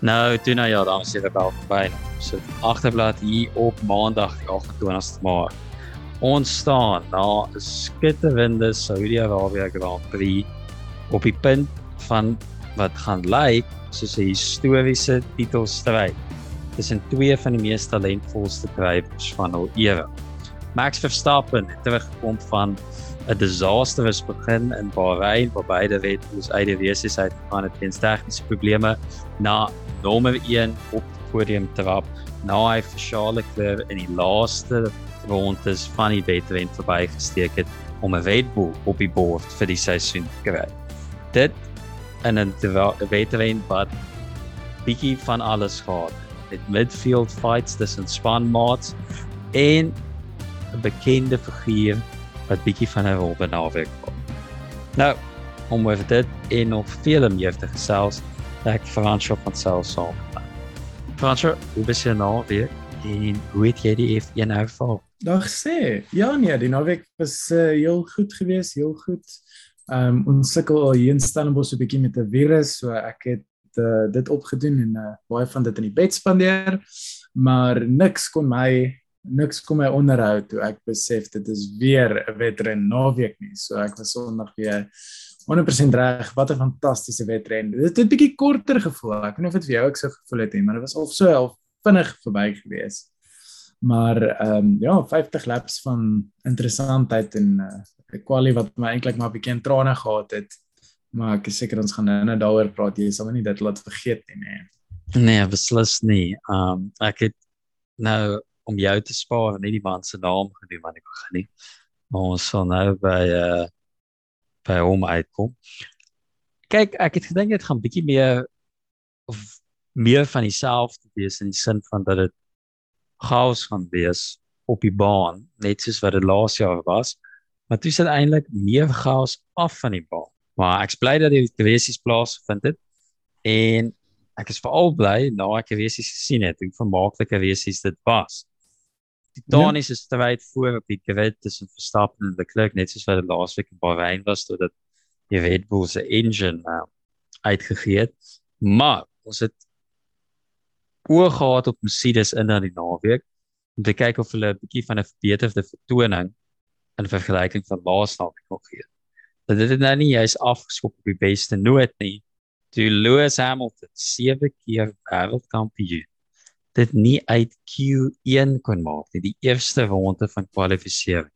Nou, toe nou ja, dan is dit wel verby. So agterblad hier op Maandag die 28ste Maart. Ons staan na 'n skitterende Saudi-Arabië Grand Prix op die punt van wat gaan lyk soos 'n historiese titelstryd tussen twee van die mees talentvolste drywers van al era. Max Verstappen het teruggekom van 'n disastrous begin in Bahrein waar beide wetens uit die race uit gaan het weens tegniese probleme na nommer 1 op die podium trap na hy vir Charles Leclerc in die laaste rondes van die wedren verbygesteek het om 'n Bull op die bord vir die seisoen te kry. Dit in 'n wedren wat bietjie van alles gehad met midfield fights tussen spanmaats en 'n bekende figuur wat bietjie van 'n rol benaweek kom. Nou, om oor dit en nog veel meer te gesels, ek Fransjo van Selsom. Fransjo, hoe is jy nou weer? En hoe het jy die F1 ervaar? Dag sê. Ja nee, die naweek was uh, heel goed geweest, heel goed. Ehm um, ons sukkel al hier in Stellenbosch 'n bietjie met 'n virus, so ek het uh, dit opgedoen en uh, baie van dit in die bed spandeer, maar niks kon my niks kom my onderhou toe ek besef dit is weer 'n wedren naweek nie. So ek was sonderdag weer 100% reg. Wat 'n fantastiese wedren. Dit het 'n bietjie korter gevoel. Ek weet nie of dit vir jou ook so gevoel het nie, maar dit was of so half vinnig verby gewees. Maar ehm um, ja, 50 laps van interessantheid en 'n uh, kwaliteit wat my eintlik maar 'n bietjie in trane gehad het. Maar ek is seker ons gaan nou net daaroor praat. Jy sal nie dit laat vergeet nie, nee. Nee, beslis nie. Ehm um, ek het nou om jou te spaar nie die man se naam genoem aan die begin nie. Maar ons sal nou by uh by hom uitkom. Kyk, ek het gedink dit gaan bietjie meer of meer van dieselfde wees in die sin van dat dit chaos gaan wees op die baan, net soos wat dit laas jaar was. Maar dit is eintlik meer chaos af van die baan. Maar ek bly dat die kwessies plaasvind het en ek is veral bly na ek kwessies gesien het hoe vermaaklik kwessies dit was titaniese ja. stryd voor op die grid tussen Verstappen en Leclerc net soos wat dit laasweek in Bahrein was toe dat die Red Bull se engine uh, uitgegee het. Maar ons het oor gehad op Mercedes in daardie naweek om te kyk of hulle 'n bietjie van 'n verbeterde vertoning in vergelyking van laasweek kon gee. Dat dit nou nie juist afgeskop op die beste noot nie. Toe Lewis Hamilton sewe keer wêreldkampioen dit nie uit Q1 kon maak nie, die eerste ronde van kwalifikasie.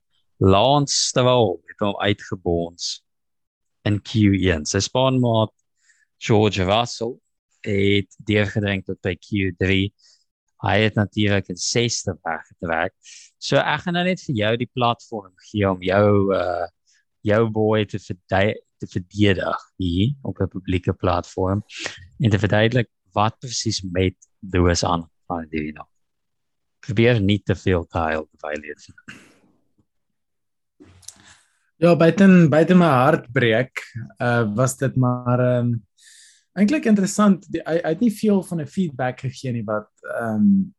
Lance Stroll het hom uitgebons in Q1. Sy spanmaat George Russell het deurgedrink tot by Q3. Hy het natuurlik in 6ste weggetrek. So ek gaan nou net vir jou die platform gee om jou uh jou boy te verdedig te verdedig hier op 'n publieke platform en te verduidelik wat presies met Lewis aan van die nou. Probeer nie te veel taal violate. Ja, buiten buiten my hart breek, uh was dit maar ehm um, eintlik interessant. Die, hy, hy het nie veel van 'n feedback gegee nie wat ehm um,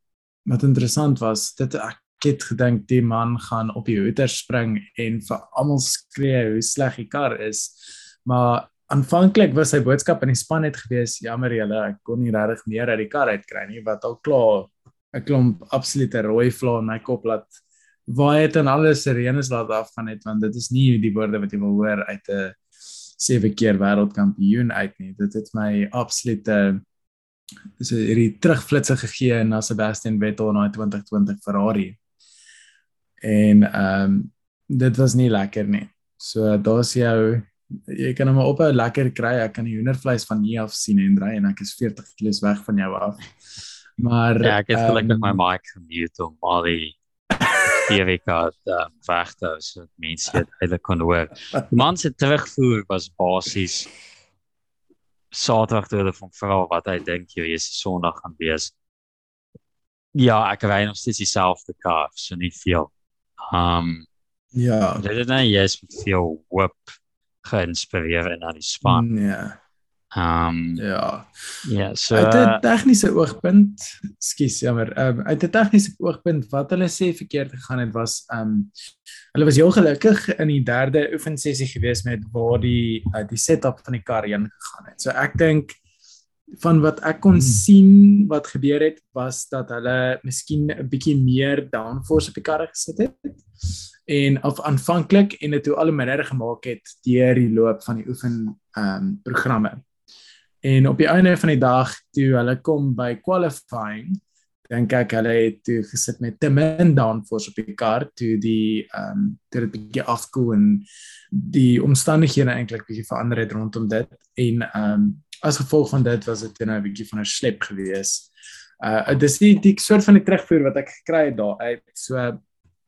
wat interessant was. Dit ek het gedink die man gaan op die hoeter spring en vir almal skree hoe sleg die kar is. Maar aanvanklik was sy boodskap in die span net gewees jammer julle ek kon nie regtig meer uit die kar uit kry nie wat al klaar 'n klomp absolute rooi vlae in my kop laat waar het en alles sirenes laat afgaan het want dit is nie die woorde wat jy wil hoor uit 'n sewe keer wêreldkampioen uit nie. Dit het my absolute dis hierdie terugflitsse gegee na Sebastian Vettel in 2020 Ferrari. En ehm um, dit was nie lekker nie. So daar's jou jy kan hom op 'n lekker kry. Ek kan die hoendervleis van hier af sien en dry en ek is 40 kg weg van jou af. Maar ja, ek het um, gelukkig my mic gemute om al die hierdie kaart um, weg te hou so mense dit hulle kon hoor. Man se terugvoer was basies Saterdag toe hulle van vra wat hy dink jy is Sondag gaan wees. Ja, ek ry nog steeds dieselfde kar, so nie veel. Um ja, dit is net jy's met veel hoop geïnspireer en aan die span. Nee. Ehm um, ja. Ja, so uit 'n tegniese oogpunt, skus jammer, ehm um, uit 'n tegniese oogpunt wat hulle sê verkeerd gegaan het was ehm um, hulle was heel gelukkig in die derde oefensessie gewees met waar die uh, die setup van die kar heen gegaan het. So ek dink van wat ek kon hmm. sien wat gebeur het was dat hulle miskien 'n bietjie meer downforce op die karre gesit het en of aanvanklik en dit toe al hoe minder gemaak het deur die loop van die oefen ehm um, programme. En op die einde van die dag toe hulle kom by qualifying dink ek hulle het toe gesit met te min downforce op die kar toe die ehm um, dit bietjie afkoel en die omstandighede eintlik bietjie verander het rondom dit en ehm um, as gevolg van dit was dit nou 'n bietjie van 'n slep gewees. Uh dis die die soort van die terugvoer wat ek gekry het daar uit. So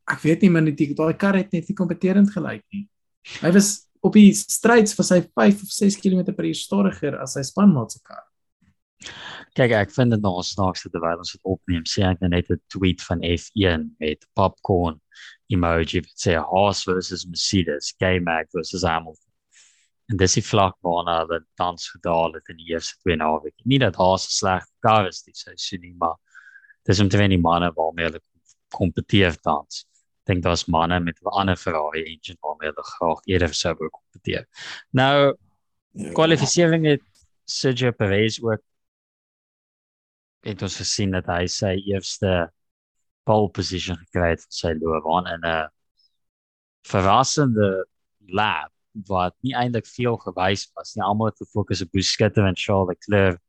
ek weet nie maar net daai kar het net nie kompeterend gelyk nie. Hy was op die stryds was hy 5 of 6 km/h stadiger as sy spanmaat se kar. Kyk, ek vind dit nog snaaks terwyl ons dit opneem, sien ek net 'n tweet van F1 met popcorn emoji wat sê Haas versus Mercedes, K-Mag versus Hamilton. En dis die vlak waarna hulle tans gedaal het in die eerste twee naweke. Nie dat Haas 'n slegte kar is, dis sê nie, maar dis om te wen die manne waarmee hulle kompeteer tans. Dink daar's manne met 'n ander Ferrari engine waarmee hulle graag eerder sou wou kompeteer. Nou ja. kwalifikasie het Sergio Perez ook het ons gesien dat hy sy eerste pole position gekry het vir sy loopbaan in 'n verrassende lap wat nie eintlik veel gewys was nie. Almal het gefokus op Busquets en Charles Leclerc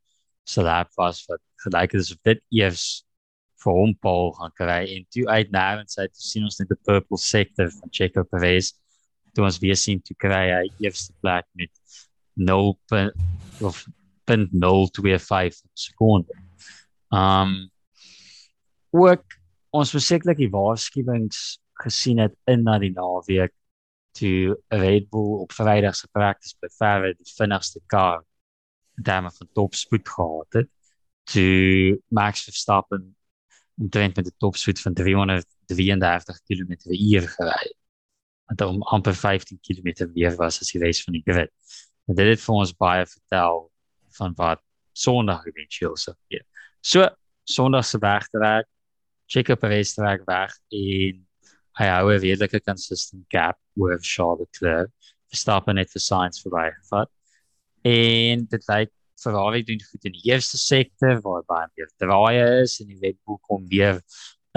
se lap was wat gelyk het asof dit eers vir hom pole gaan kry en toe uit en sy het sien ons net die purple sector van Checo Perez. Toe ons weer sien toe kry hy eerste plek met 0 of 0.025 sekonde. Um ook ons versekerlik die waarskuwings gesien het in na die naweek toe Red Bull op Vrydag se practice by verre die vinnigste kar daarmee van topspoed gehad het toe Max Verstappen omtrent met 'n topspoed van 333 km/h gery het om amper 15 km meer was as die res van die grid. En dit het vir ons baie vertel van wat Sondag eventueel sou gebeur. So Sondag se wegtrek, Checo Perez trek weg en hy hou 'n redelike consistent gap oor Charles Leclerc. Verstappen het vir Sainz verbygevat. En dit lyk Ferrari doen goed in die eerste sektor waar baie meer draaie is en die Red Bull kom weer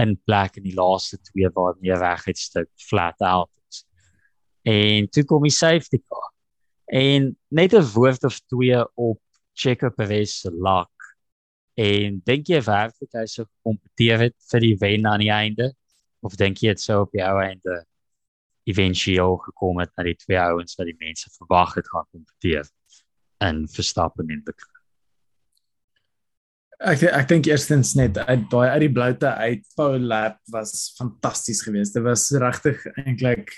in plek in die laaste twee waar meer reguitstuk flat out is. En toe kom die safety car. En net 'n woord of twee op Checo Perez se luck En dink jy werklik hy sou kompeteer het vir die wen aan die einde of dink jy dit sou op die ou einde eventueel gekom het na die twee ouens wat die mense verwag het gaan kompeteer in Verstappen en Leclerc? Ek ek dink eerstens net uit daai uit die bloute uit Paul lap was fantasties geweest. Dit was regtig eintlik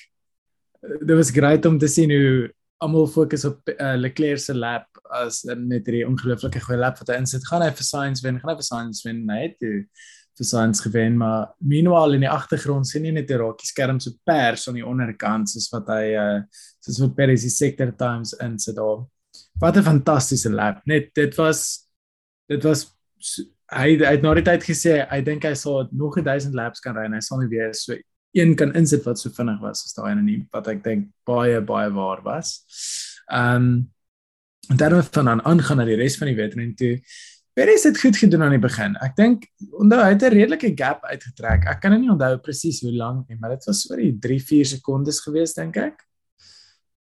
dit was great om te sien hoe almal fokus op uh, Leclerc se lap as net hierdie ongelooflike goeie lap wat hy insit. Gaan hy vir Sainz wen? Gaan hy vir Sainz wen? Nee, toe vir Sainz gewen, maar meanwhile in die agtergrond sien jy net 'n raakie skerm so pers aan die onderkant soos wat hy uh soos wat Perez die sector times insit daar. Wat 'n fantastiese lap. Net dit was dit was hy het nou net gesê hy dink hy sal nog 1000 laps kan ry en hy sal nie weer so een kan insit wat so vinnig was as daai ene nie wat ek dink baie baie waar was. Ehm um, en dan van aan aangaan na die res van die wedren toe. Perez het goed gedoen aan die begin. Ek dink onthou hy het 'n redelike gap uitgetrek. Ek kan nie onthou presies hoe lank nie, maar dit was oor die 3-4 sekondes gewees dink ek.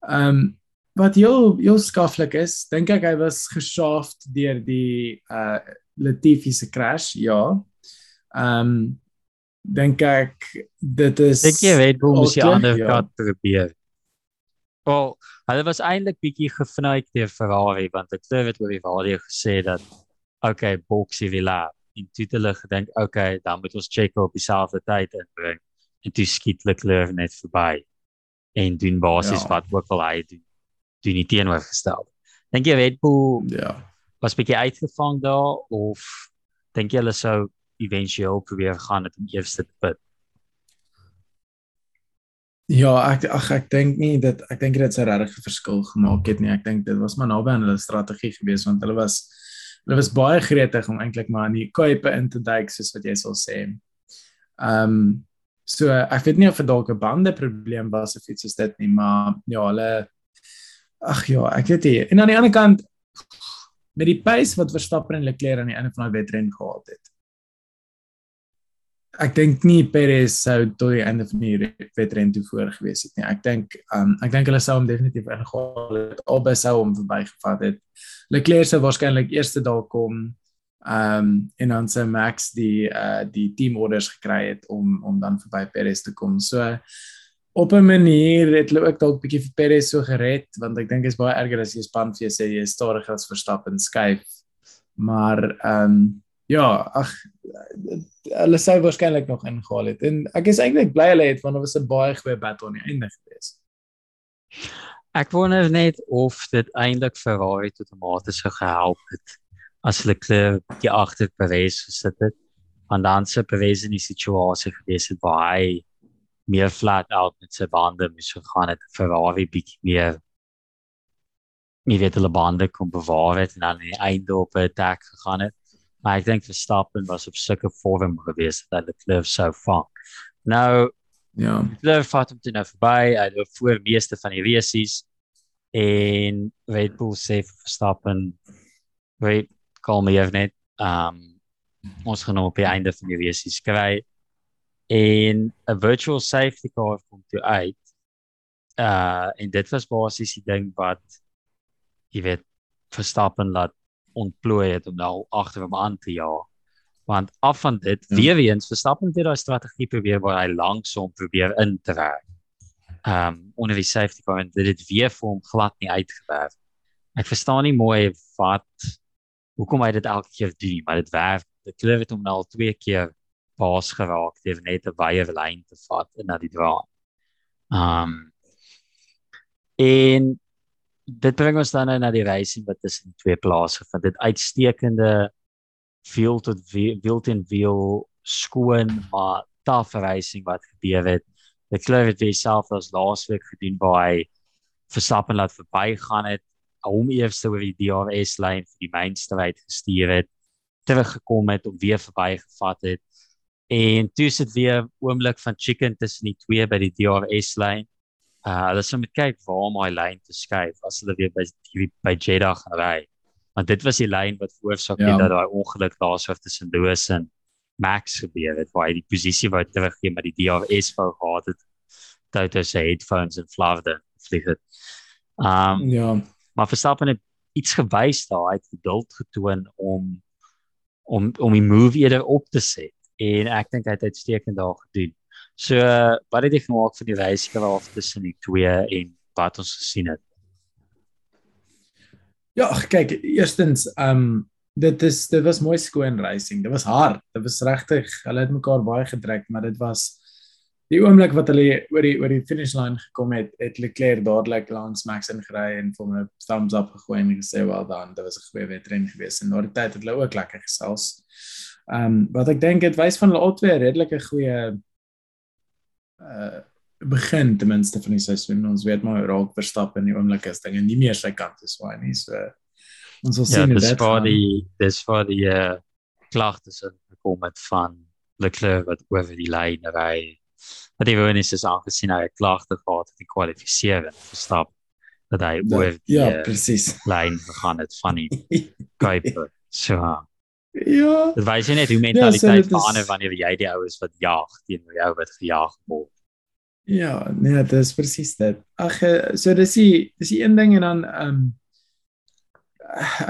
Ehm um, wat heel heel skaflik is, dink ek hy was geshaft deur die uh Latifi se crash, ja. Ehm um, dink ek dit is Ek weet hoe moet jy ander ja. kant probeer. Wel, hulle was eintlik bietjie gefnuik deur Ferrari want sê dit oor die radio gesê dat okay, Boxy Villa in titelle gedink, okay, dan moet ons check op dieselfde tyd inbring en toe skiet Leclerc net verby en doen basies ja. wat ook al hy doen, doen nie teenoorgestel. Dink jy Bull ja. was bietjie uitgevang daar of dink jy hulle sou éventueel probeer gaan het om eerste te put. Ja, ek ag ek dink nie dat ek dink dit het 'n regte verskil gemaak het nie. Ek dink dit was maar naby aan hulle strategie geweest want hulle was hulle was baie gretig om eintlik maar in die kuipe in te duik soos wat jy sal sê. Ehm um, so ek weet nie of dit dalk 'n bande probleem was of iets soos dit nie, maar ja, hulle ag ja, ek weet nie. En aan die ander kant met die pace wat Verstappen en Leclerc aan die einde van die wedren gehad het. Ek dink nie Perez sou tot die einde van die wedren toe voor gewees het nie. Ek dink um ek dink hulle sou hom definitief ingehaal het. Albei sou hom verbygevat het. Leclerc sou waarskynlik eerste daar kom um en dan sy Max die uh die team orders gekry het om om dan verby Perez te kom. So op 'n manier het hulle ook dalk bietjie vir Perez so gered want ek dink dit is baie erger as jy span vir jou sê jy stadiger as Verstappen skuif. Maar um ja, ag hulle sou waarskynlik nog ingehaal het. En ek is eintlik bly hulle het want dit was 'n baie goeie battle aan die einde gewees. Ek wonder net of dit eintlik Ferrari tot 'n mate sou gehelp het as hulle kleur die agter Perez gesit het want dan se Perez in die situasie gewees het waar hy meer flat out met sy bande moes gegaan het Ferrari bietjie meer nie weet hulle bande kon bewaar het en dan aan die einde op 'n attack gegaan het. Maar ek dink Verstappen was op sulke vorm gewees dat hulle kleur sou vang. Nou ja. hulle vat hom toe nou verby hy loop voor meeste van die races en Red Bull sê Verstappen weet kalmeer net. Ehm um, ons gaan nou op die einde van die race skry en 'n virtual safety car kom toe uit. Uh en dit was basies die ding wat jy weet Verstappen laat ontplooi het om nou agter hom aan te jaag. Want af van dit hmm. weer eens Verstappen het daai strategie probeer waar hy langsom probeer intrek. Um, onder die safety car en dit het weer vir hom glad nie uitgewerk. Ek verstaan nie mooi wat hoekom hy dit elke keer doen, maar dit werk. Die kleur het hom nou al twee keer pas geraak deur net 'n wye lyn te vat en na die draai. Um en dit bring ons dan nou na die racing wat tussen twee plase van dit uitstekende feel tot wild en wiel skoon maar taaf racing wat gebeur het. Die kleur het weer self as laasweek gedoen waar hy Verstappen laat verbygaan het hom eers oor die DRS lyn vir die mainstryd gestuur het teruggekom het om weer verbygevat het en toe sit weer oomblik van chicken tussen die twee by die DRS lyn. Uh hulle sou moet kyk waar om hy lyn te skuif as hulle weer by die, by Jeddah gaan ry. Want dit was die lyn wat veroorsaak het ja. dat daai ongeluk laashof tussen Lewis en Max gebeur het waar hy die posisie wou teruggee maar die DRS wou gehad het. Toto se headphones en flavde vlieg het. Um ja maar Verstappen het iets gewys daar, hy het geduld getoon om om om die move eerder op te set en ek dink hy het uitstekend daar gedoen. So wat het jy gemaak vir die reisiger af tussen die twee en wat ons gesien het? Ja, kyk, eerstens, ehm um, dit is dit was mooi skoon racing. Dit was hard. Dit was regtig, hulle het mekaar baie gedruk, maar dit was die oomblik wat hulle oor die oor die finish line gekom het, het Leclerc dadelik langs Max ingery en vir hom 'n thumbs up gegooi en gesê wel dan, dit was 'n goeie wedren geweest en na die tyd het hulle ook lekker gesels. Ehm um, wat ek dink dit wys van hulle albei redelike goeie uh begin ten minste van die seisoen. Ons weet maar raak verstap in die oomblik as dinge nie meer sy kant is waar nie. So ons sal ja, sien dit. Ja, dis vir die dis vir die uh, klagtes gekom het van Leclerc wat oor die lyn ry wat die woon is is aangesien hy 'n klagte gehad het in kwalifiseering verstap dat hy oor die ja presies lyn gegaan het van die Kuiper so ja dit wys jy net hoe mentaliteit ja, so verander is... wanneer jy die oues wat jag teenoor jou wat gejaag word ja nee dit is presies dit ag eh, so dis die dis die een ding en dan ehm um,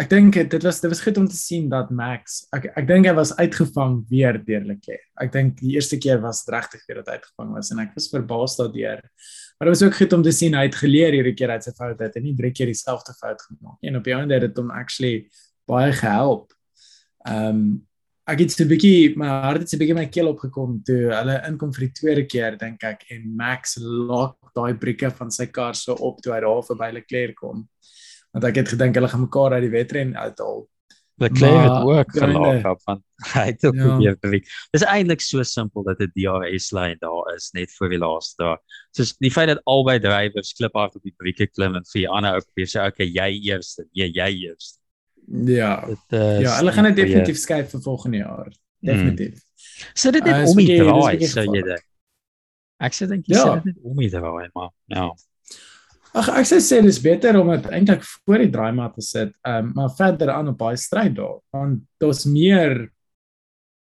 ek dink dit was dit was goed om te sien dat Max ek ek dink hy was uitgevang weer deur Leclerc. Ek dink die eerste keer was regtig weer dat hy uitgevang was en ek was verbaas daardeur. Maar dit was ook goed om te sien hy het geleer hierdie keer uit sy foute het en nie drie keer dieselfde fout gemaak nie. En op die einde het dit hom actually baie gehelp. Ehm um, ek het so 'n bietjie my hart het so 'n bietjie my keel opgekom toe hulle inkom vir die tweede keer dink ek en Max lock daai brieke van sy kar so op toe hy daar verby Leclerc kom want ek het gedink hulle gaan mekaar uit die wedren uithaal. Leclerc het ook gelaak op van hy het ook ja. beweeg. Dis eintlik so simpel dat 'n DRS lyn daar is net vir die laaste daar. Soos die feit dat albei drywers klip af op die brieke klim en vir die ander ou probeer sê okay jy eerste, jy jy eerste. Ja. Dit is Ja, hulle gaan dit definitief skuif vir volgende jaar. Hmm. Definitief. Mm. So dit net uh, om die draai, so jy dink. Ek sê dink jy ja. sê dit net om die draai, maar ja. Ag ek sê sê dis beter om dit eintlik voor die draaimat te sit, um, maar verder aan op baie stryd daar. Want daar's meer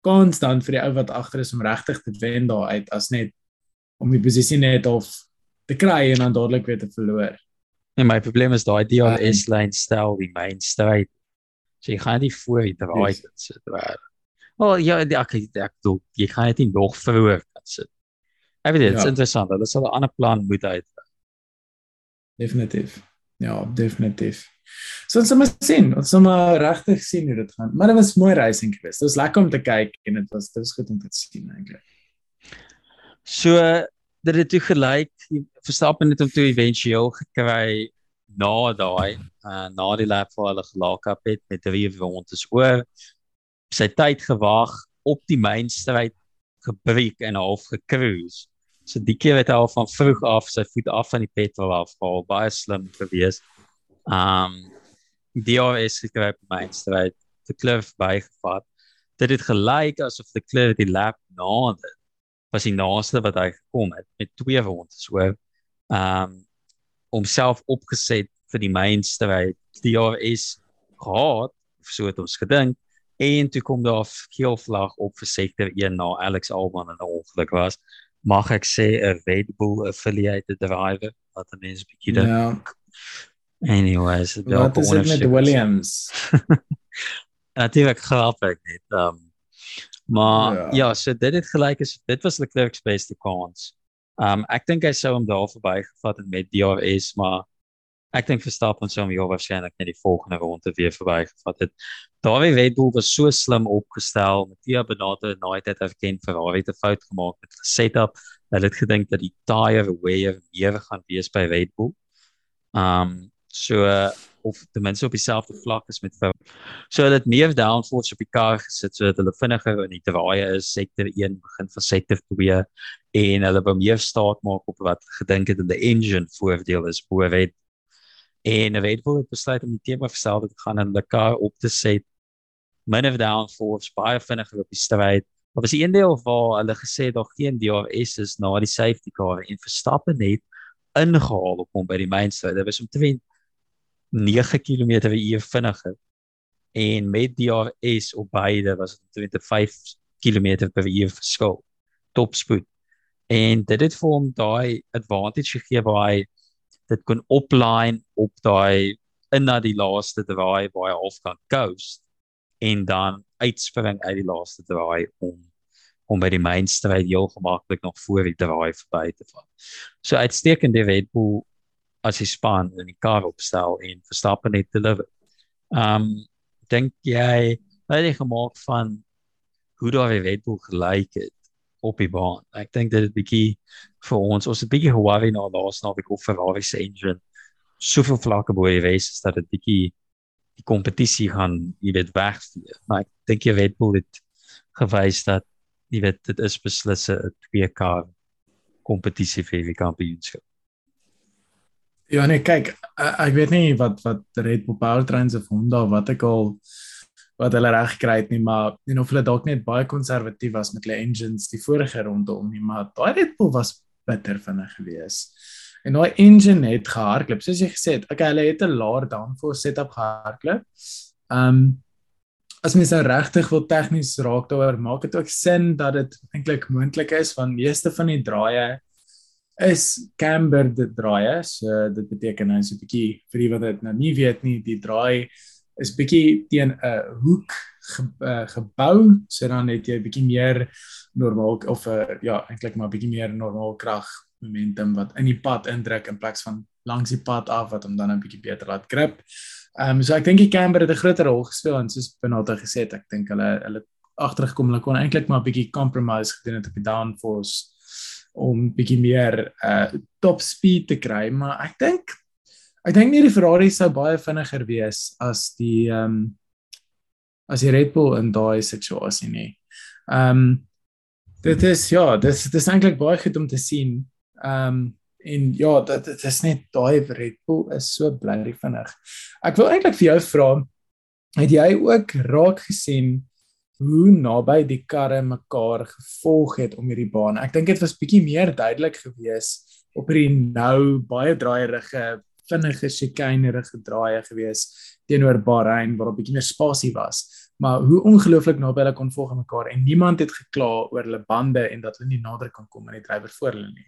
konstant vir die ou wat agter is om regtig te wen daar uit as net om die posisie net of te kry en dan dadelik weer te verloor. Nee, my probleem is daai DRS um, line stel die main stryd. So jy gaan nie voor die draai yes. sit waar. Oh ja, ek ek dink jy gaan dit nog vroeër sit. Ek weet dit, ja. is interessant. Hulle sal 'n ander plan moet uit definitief. Ja, definitief. So ons moet sien, ons moet regtig sien hoe dit gaan. Maar dit was mooi reising geweest. Dit was lekker om te kyk en dit was dit was goed om te sien eintlik. So dit het toe gelyk Verstappen het hom toe éventueel gekry na daai uh, na die lap vir hulle gelaak het met drie rondes oor sy tyd gewag op die mainstryd gebreek en half gekruis. So die keer het hy al van vroeg af sy voet af van die petrol af gehaal, baie slim gewees. Um OS het gekry op my stryd, die klif bygevat. Dit het gelyk asof die klif die lap na dit was die naaste wat hy gekom het met twee rondes. So um homself opgeset vir die main stryd. Die OS gehad, so het ons gedink en toe kom daar 'n keelvlag op vir sektor 1 na Alex Albon en 'n ongeluk was mag ek sê 'n Red Bull affiliated driver wat 'n mens bietjie dink. Ja. Anyways, wat is dit met Williams? Natuurlik grappig net. Um maar ja, ja so dit het gelyk as dit was Leclerc's beste kans. Um ek dink hy sou hom daar verbygevat het met DRS, maar ek dink Verstappen sou hom heel waarskynlik net die volgende ronde weer verbygevat het. Daai Red Bull was so slim opgestel. Mattia Benato het nooit het erken Ferrari het 'n fout gemaak met die setup. Hulle het gedink dat die tire wear meer gaan wees by Red Bull. Um so uh, of ten minste op dieselfde vlak as met Ferrari. So hulle het meer downforce op die kar gesit sodat hulle vinniger in die draaie is. Sektor 1 begin van sektor 2 en hulle wou meer staat maak op wat gedink het dat die engine voordeel is bo Bull En Red Bull het besluit om die tema verstel te gaan en die kar op te set. Min of downforce, baie vinniger op die stryd. Maar was een deel waar hulle gesê daar geen DRS is na die safety car en Verstappen het ingehaal op hom by die main stryd. Dit was omtrent 9 km/h vinniger. En met DRS op beide was dit omtrent 5 km/h verskil. Topspoed. En dit het vir hom daai advantage gegee waar hy dit kon opline op daai in na die laaste draai waar hy half kan coast en dan uitspring uit die laaste draai om om by die main stryd heel gemaklik nog voor die draai verby te val. So uitstekende Red Bull as hy span in die kar opstel en Verstappen net deliver. Um dink jy wat hy gemaak van hoe daai Red Bull gelyk het op die baan. Ek dink dit is 'n bietjie vir ons, ons 'n bietjie Huawei na laas naweek of Ferrari se engine soveel vlakke bo die race is dat dit bietjie die kompetisie gaan jy weet wegvee. Maar ek dink jy Red Bull het gewys dat jy weet dit is beslis 'n twee kar kompetisie vir die kampioenskap. Ja nee, kyk, ek weet nie wat wat Red Bull powertrains of Honda wat ek al wat hulle reg gekry het nie, maar en of hulle dalk net baie konservatief was met hulle engines die vorige ronde om nie, maar daai Red Bull was bitter vinnig geweest. En daai engine het gehardloop, soos jy gesê het. Okay, hulle het 'n laer downforce setup gehardloop. Um as mens nou regtig wil tegnies raak daaroor, maak dit ook sin dat dit eintlik moontlik is van meeste van die draaie is cambered draaie. So dit beteken nou so 'n bietjie vir wie wat dit nou nie weet nie, die draai is bietjie teen 'n hoek ge, uh, gebou, so dan het jy bietjie meer normaal of 'n uh, eh, ja, eintlik maar bietjie meer normaal krag momentum wat in die pad indruk in plaas van langs die pad af wat hom dan 'n bietjie beter laat grip. Ehm um, so ek dink die camber het 'n groter rol gespeel en soos Benato gesê het, ek dink hulle hulle agtergekom hulle kon eintlik maar 'n bietjie compromise gedoen het op die downforce om bietjie meer uh top speed te kry, maar ek dink Ek dink nie die Ferrari sou baie vinniger wees as die ehm um, as die Red Bull in daai situasie nie. Ehm um, dit is ja, dit is, is eintlik baie goed om te sien. Ehm um, en ja, dit dit is net daai Red Bull is so bly vinnig. Ek wil eintlik vir jou vra, het jy ook raak gesien hoe naby die karre mekaar gevolg het om hierdie baan? Ek dink dit was bietjie meer duidelik geweest op hierdie nou baie draaierige vinnige chicanerige draaie gewees teenoor Bahrein waar 'n bietjie meer spasie was. Maar hoe ongelooflik naby hulle kon volg aan mekaar en niemand het gekla oor hulle bande en dat hulle nie nader kan kom aan die drywer voor hulle nie.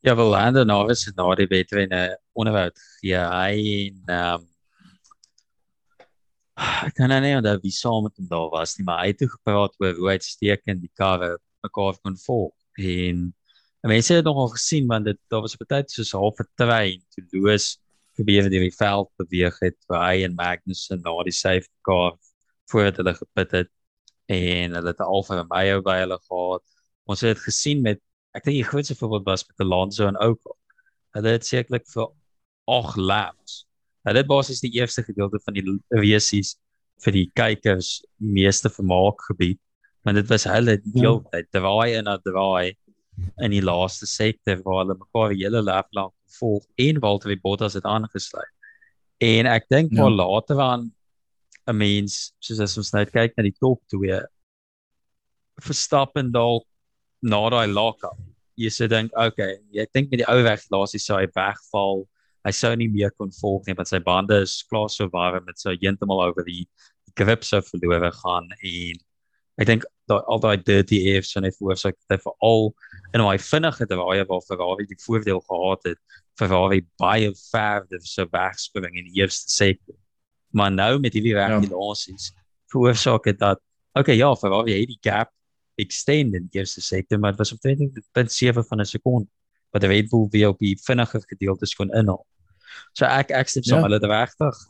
Ja, wel Lando Norris het na die wedren 'n onderhoud gegee. Hy en ehm um, ek kan nou nie onthou wie saam met hom daar was nie, maar hy het gepraat oor hoe uitstekend die karre mekaar kon volg. En mense het nogal gesien want dit daar was 'n party soos half 'n trein toe Loos gebeur die veld beweeg het waar hy en Magnussen na die safety car voordat hulle gepit het en hulle het Alfa Romeo by hulle gehad. Ons het gesien met ek dink die grootste voorbeeld was met Alonso en Ocon. Hulle het sekerlik vir 8 laps Hulle het basies die eerste gedeelte van die resies vir die kykers meeste vermaak gebied, want dit was hulle die ja. hele tyd draai en draai in die laaste sektor waar hulle mekaar die hele lap lank volg en Valtteri Bottas het aangesluit. En ek dink ja. maar later aan 'n mens soos as ons net kyk na die top twee Verstappen dalk na daai lock-up. Jy sê dink okay, jy dink met die ou weg laasie sou hy wegval hy sou nie meer kon volg nie want sy bande is klaar so warm met so heeltemal oor die grip so verloor gaan en ek dink daai al daai dirty air so net veroorsaak dat hy veral in daai vinnige draai waar Ferrari die voordeel gehad het Ferrari baie ver dit so wegspring in die eerste sektor maar nou met hierdie regulasies ja. veroorsaak dit dat okay ja Ferrari het die gap extend in die eerste sektor maar dit was op 20.7 van 'n sekonde wat die Red Bull weer op die vinniger gedeeltes kon inhaal. So ek ek sê so ja. hulle het regtig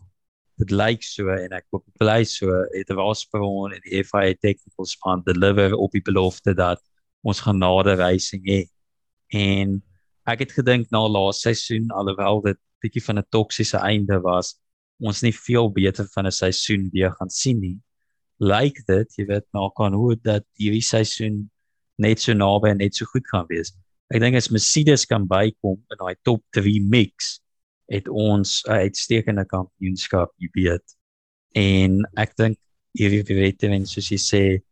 dit lyk so en ek hoop bly so het er was bron en die FIA technical span deliver op die belofte dat ons gaan nader racing hê. En ek het gedink na laaste seisoen alhoewel dit bietjie van 'n toksiese einde was, ons nie veel beter van 'n seisoen weer gaan sien nie. Lyk dit, jy weet, nou kan hoe dat hierdie seisoen net so naby en net so goed gaan wees. Ek dink as Mercedes kan bykom in daai top 3 mix, het ons 'n uitstekende kampioenskap gebied. En ek dink hierdie veteran soos jy sê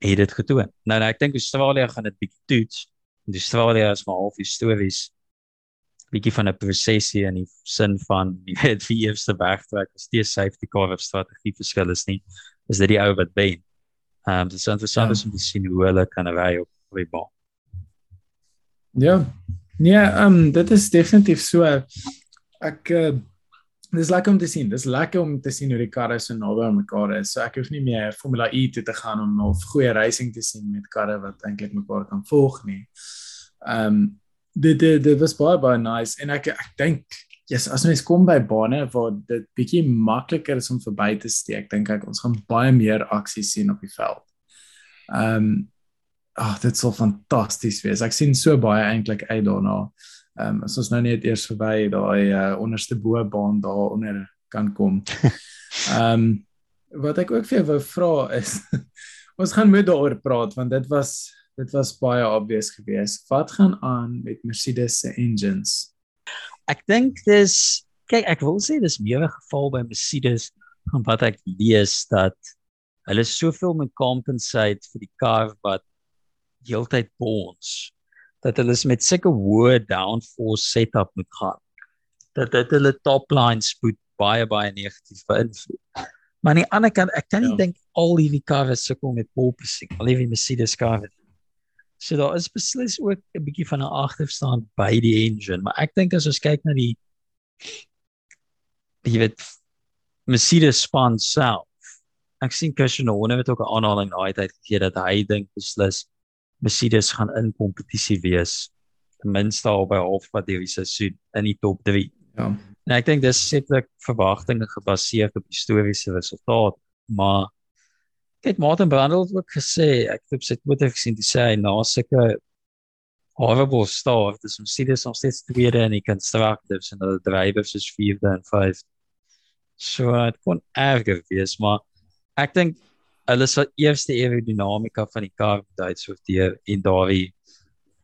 het dit gedoen. Nou, nou ek dink Australië gaan dit bietjie toets. En Australië is maar half histories bietjie van 'n prosesie in die sin van jy weet wie eerste wegtrek as die safety car of strategie verskil is nie. Is dit die ou wat ben? Ehm um, dit is interessant ja. om te sien hoe hulle kan ry op die baan. Ja, Nee, ehm um, dit is definitief so. Ek uh, dis lekker om te sien. Dis lekker om te sien hoe die karre so naby aan mekaar is. So ek hoef nie meer Formula E toe te gaan om of goeie racing te sien met karre wat eintlik mekaar kan volg nie. Ehm um, dit dit dit was baie baie nice en ek ek dink yes, as mens kom by bane waar dit bietjie makliker is om verby te steek, dink ek ons gaan baie meer aksie sien op die veld. Ehm um, ag dit sal fantasties wees. Ek sien so baie eintlik uit daarna. Ehm um, as ons nou net eers verby daai uh, onderste bo-baan daar onder kan kom. Ehm um, wat ek ook vir jou wou vra is ons gaan moet daaroor praat want dit was dit was baie obvious geweest. Wat gaan aan met Mercedes se engines? Ek dink dis kyk ek wil sê dis meer 'n geval by Mercedes van wat ek lees dat hulle soveel moet compensate vir die kar wat heeltyd bons dat hulle met sulke hoë downforce setup moet gaan dat dit hulle top line spoed baie baie negatief beïnvloed. Maar aan die ander kant, ek kan nie ja. dink al hierdie karre sukkel met porpoising, al die Mercedes karre. So daar is beslis ook 'n bietjie van 'n agterstand by die engine, maar ek dink as ons kyk na die jy weet Mercedes span self. Ek sien Christian Horner het ook 'n aanhaling daai tyd gegee dat hy dink beslis Mercedes gaan in kompetisie wees ten minste al by halfpad hierdie seisoen in die top 3. Ja. En ek dink dis sekerlik verwagtinge gebaseer op historiese resultate, maar kyk Martin Brundle het ook gesê ek het op sy Twitter gesien hy sê na sulke horrible start dis Mercedes ons steeds tweede in die constructors en hulle drivers is vierde en vyfde. So dit kon erger wees, maar ek dink hulle sal eers die aerodinamika van die kar moet uitsorteer en daardie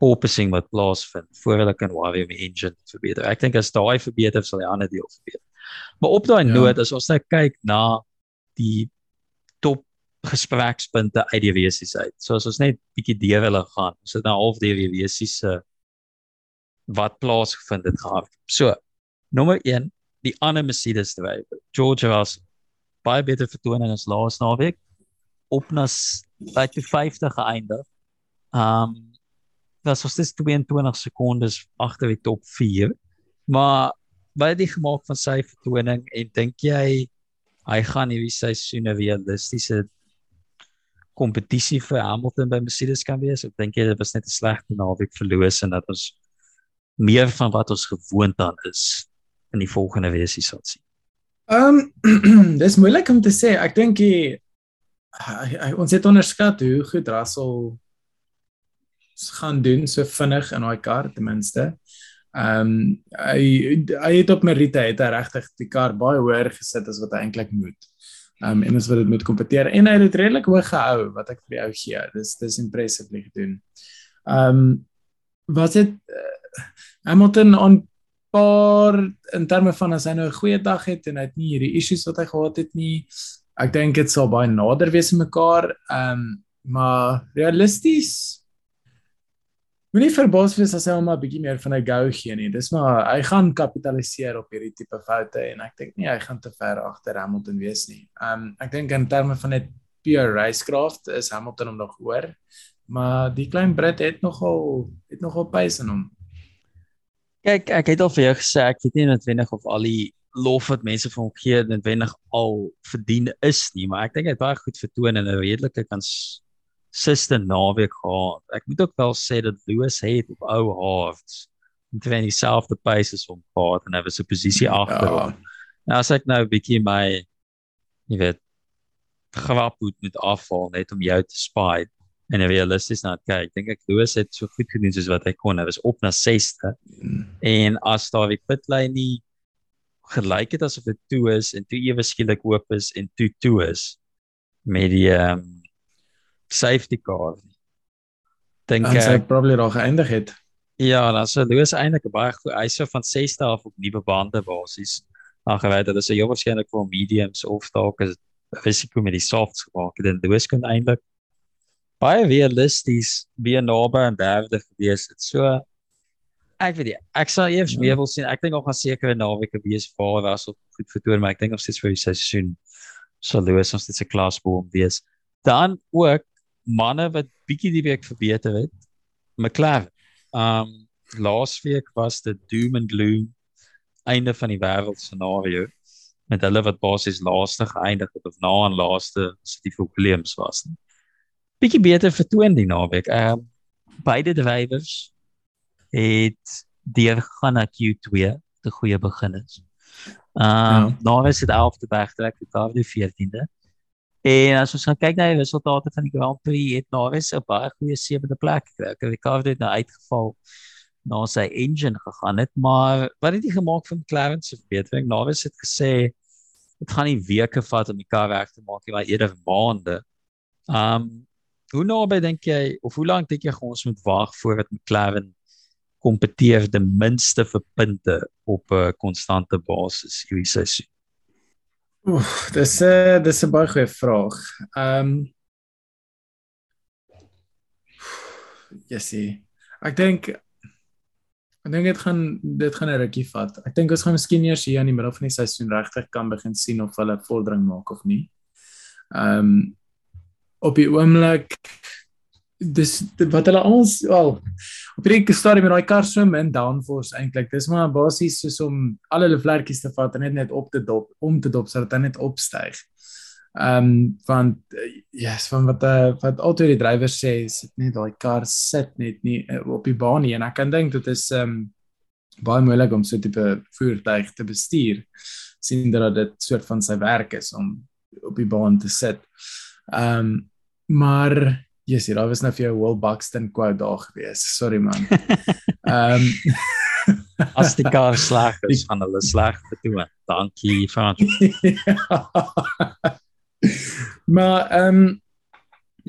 porpoising wat plaasvind voor hulle kan worry om die engine te verbeter. Ek dink as daai verbeter sal die ander deel verbeter. Maar op daai ja. noot as ons nou kyk na die top gesprekspunte uit die resies uit. So as ons net bietjie deur hulle gaan. Ons het nou half deur die resies se wat plaasgevind het gehad. So, nommer 1, die ander Mercedes drywer. George was baie beter vertoning as laas naweek op na by die 50 geëindig. Um was was dit 22 sekondes agter die top 4. Maar wat het hy gemaak van sy vertoning en dink jy hy gaan hierdie seisoen 'n realistiese kompetisie vir Hamilton by Mercedes kan wees? Ek dink dit was net 'n slegte naweek verloos en dat ons meer van wat ons gewoond aan is in die volgende weesie sal sien. Ehm um, dis moeilik om te sê. Ek dink hy, hy, ons het onderskat hoe goed Russell gaan doen so vinnig in daai kar ten minste. Ehm um, hy hy het op Merita het hy regtig die kar baie hoër gesit as wat hy eintlik moet. Ehm um, en as wat dit moet kompeteer en hy het dit redelik hoog gehou wat ek vir jou gee. Dis dis impressive gedoen. Ehm um, was dit uh, Hamilton on par in terme van as hy nou 'n goeie dag het en hy het nie hierdie issues wat hy gehad het nie. Ek dink dit sal baie nader wees aan mekaar. Ehm um, maar realisties Moenie verbaas wees as hy hom 'n bietjie meer van 'n go gee nie. Dis maar hy gaan kapitaliseer op hierdie tipe foute en ek dink nie hy gaan te ver agter Hamilton wees nie. Um ek dink in terme van net pure racecraft is Hamilton hom nog hoor. Maar die klein Brit het nogal het nogal pace in hom. Kyk, ek het al vir jou gesê ek weet nie noodwendig of al die lof wat mense van hom gee noodwendig al verdien is nie, maar ek dink hy het baie goed vertoon en 'n redelike kans sister naweek gehad. Ek moet ook wel sê dat Lewis het op ou hards omtrent dieselfde pace as hom gehad en hy was 'n posisie agter hom. Ja. Nou as ek nou 'n bietjie my jy weet grap moet met afval net om jou te spy en realisties nou kyk, dink ek Lewis het so goed gedoen soos wat hy kon. Hy was op na 6ste. Mm. En as daar die pitlane nie gelyk het asof dit toe is en toe ewe skielik oop is en toe toe is met die um, safety car. Dink ek uh, probably daar geëindig het. Ja, dan sou Lewis eintlik baie goed. Hy sou van 6ste af op nuwe bande basies aangewy dat dit sou waarskynlik vir mediums of dalk is risiko met die softs gemaak het en Lewis kon eintlik baie realisties weer naby aan derde gewees het. So ek weet nie, ek sal eers ja. weer wil sien. Ek dink nog gaan seker 'n naweek wees waar was op goed vertoon, maar ek dink of dit vir die seisoen sal Lewis ons dit se klasboom wees. Dan ook manne wat bietjie die week verbeter het. McLaren. Um laasweek was dit doom and gloom einde van die wêreld scenario met hulle wat basies laaste geëindig het of na aan laaste vir Williams was. Bietjie beter vertoon die naweek. Um beide drywers het deur gaan na Q2 te goeie begin is. Um ja. nou is dit 11de wegtrek, die Cardi 14de. En as ons gaan kyk na die resultate van die Grand Prix, het Norris 'n baie goeie sewende plek gekry. Ricardo het nou uitgeval na sy engine gegaan het, maar wat het hy gemaak van McLaren se verbetering? Norris het gesê dit gaan nie weke vat om die kar reg te maak nie, maar eerder maande. Um hoe naby dink jy of hoe lank dink jy ons moet wag voordat McLaren kompeteer ten minste vir punte op 'n konstante basis hierdie seisoen? Oef, dis 'n dis 'n baie goeie vraag. Ehm um, Jessie. Ek dink ek dink dit gaan dit gaan 'n rukkie vat. Ek dink ons gaan miskien eers hier aan die middel van die seisoen regtig kan begin sien of hulle vordering maak of nie. Ehm um, op die oomblik dis wat hulle ons wel op hierdie stadium met daai kar so min downforce eintlik dis maar basies soos om al hulle vlekkies te vat en net net op te dop om te dop sodat hy net opstyg. Ehm um, want ja, yes, van wat uh, wat altyd die drywer sê is net daai kar sit net nie uh, op die baan nie en ek kan dink dit is ehm um, baie moeilik om so tipe voertuig te bestuur sien dat dit soort van sy werk is om op die baan te sit. Ehm um, maar Hier, daar was nou vir jou Will Buxton quote daar gewees. Sorry man. Ehm um, as die kar sleg is, gaan hulle sleg vertoon. Dankie vir. maar ehm um,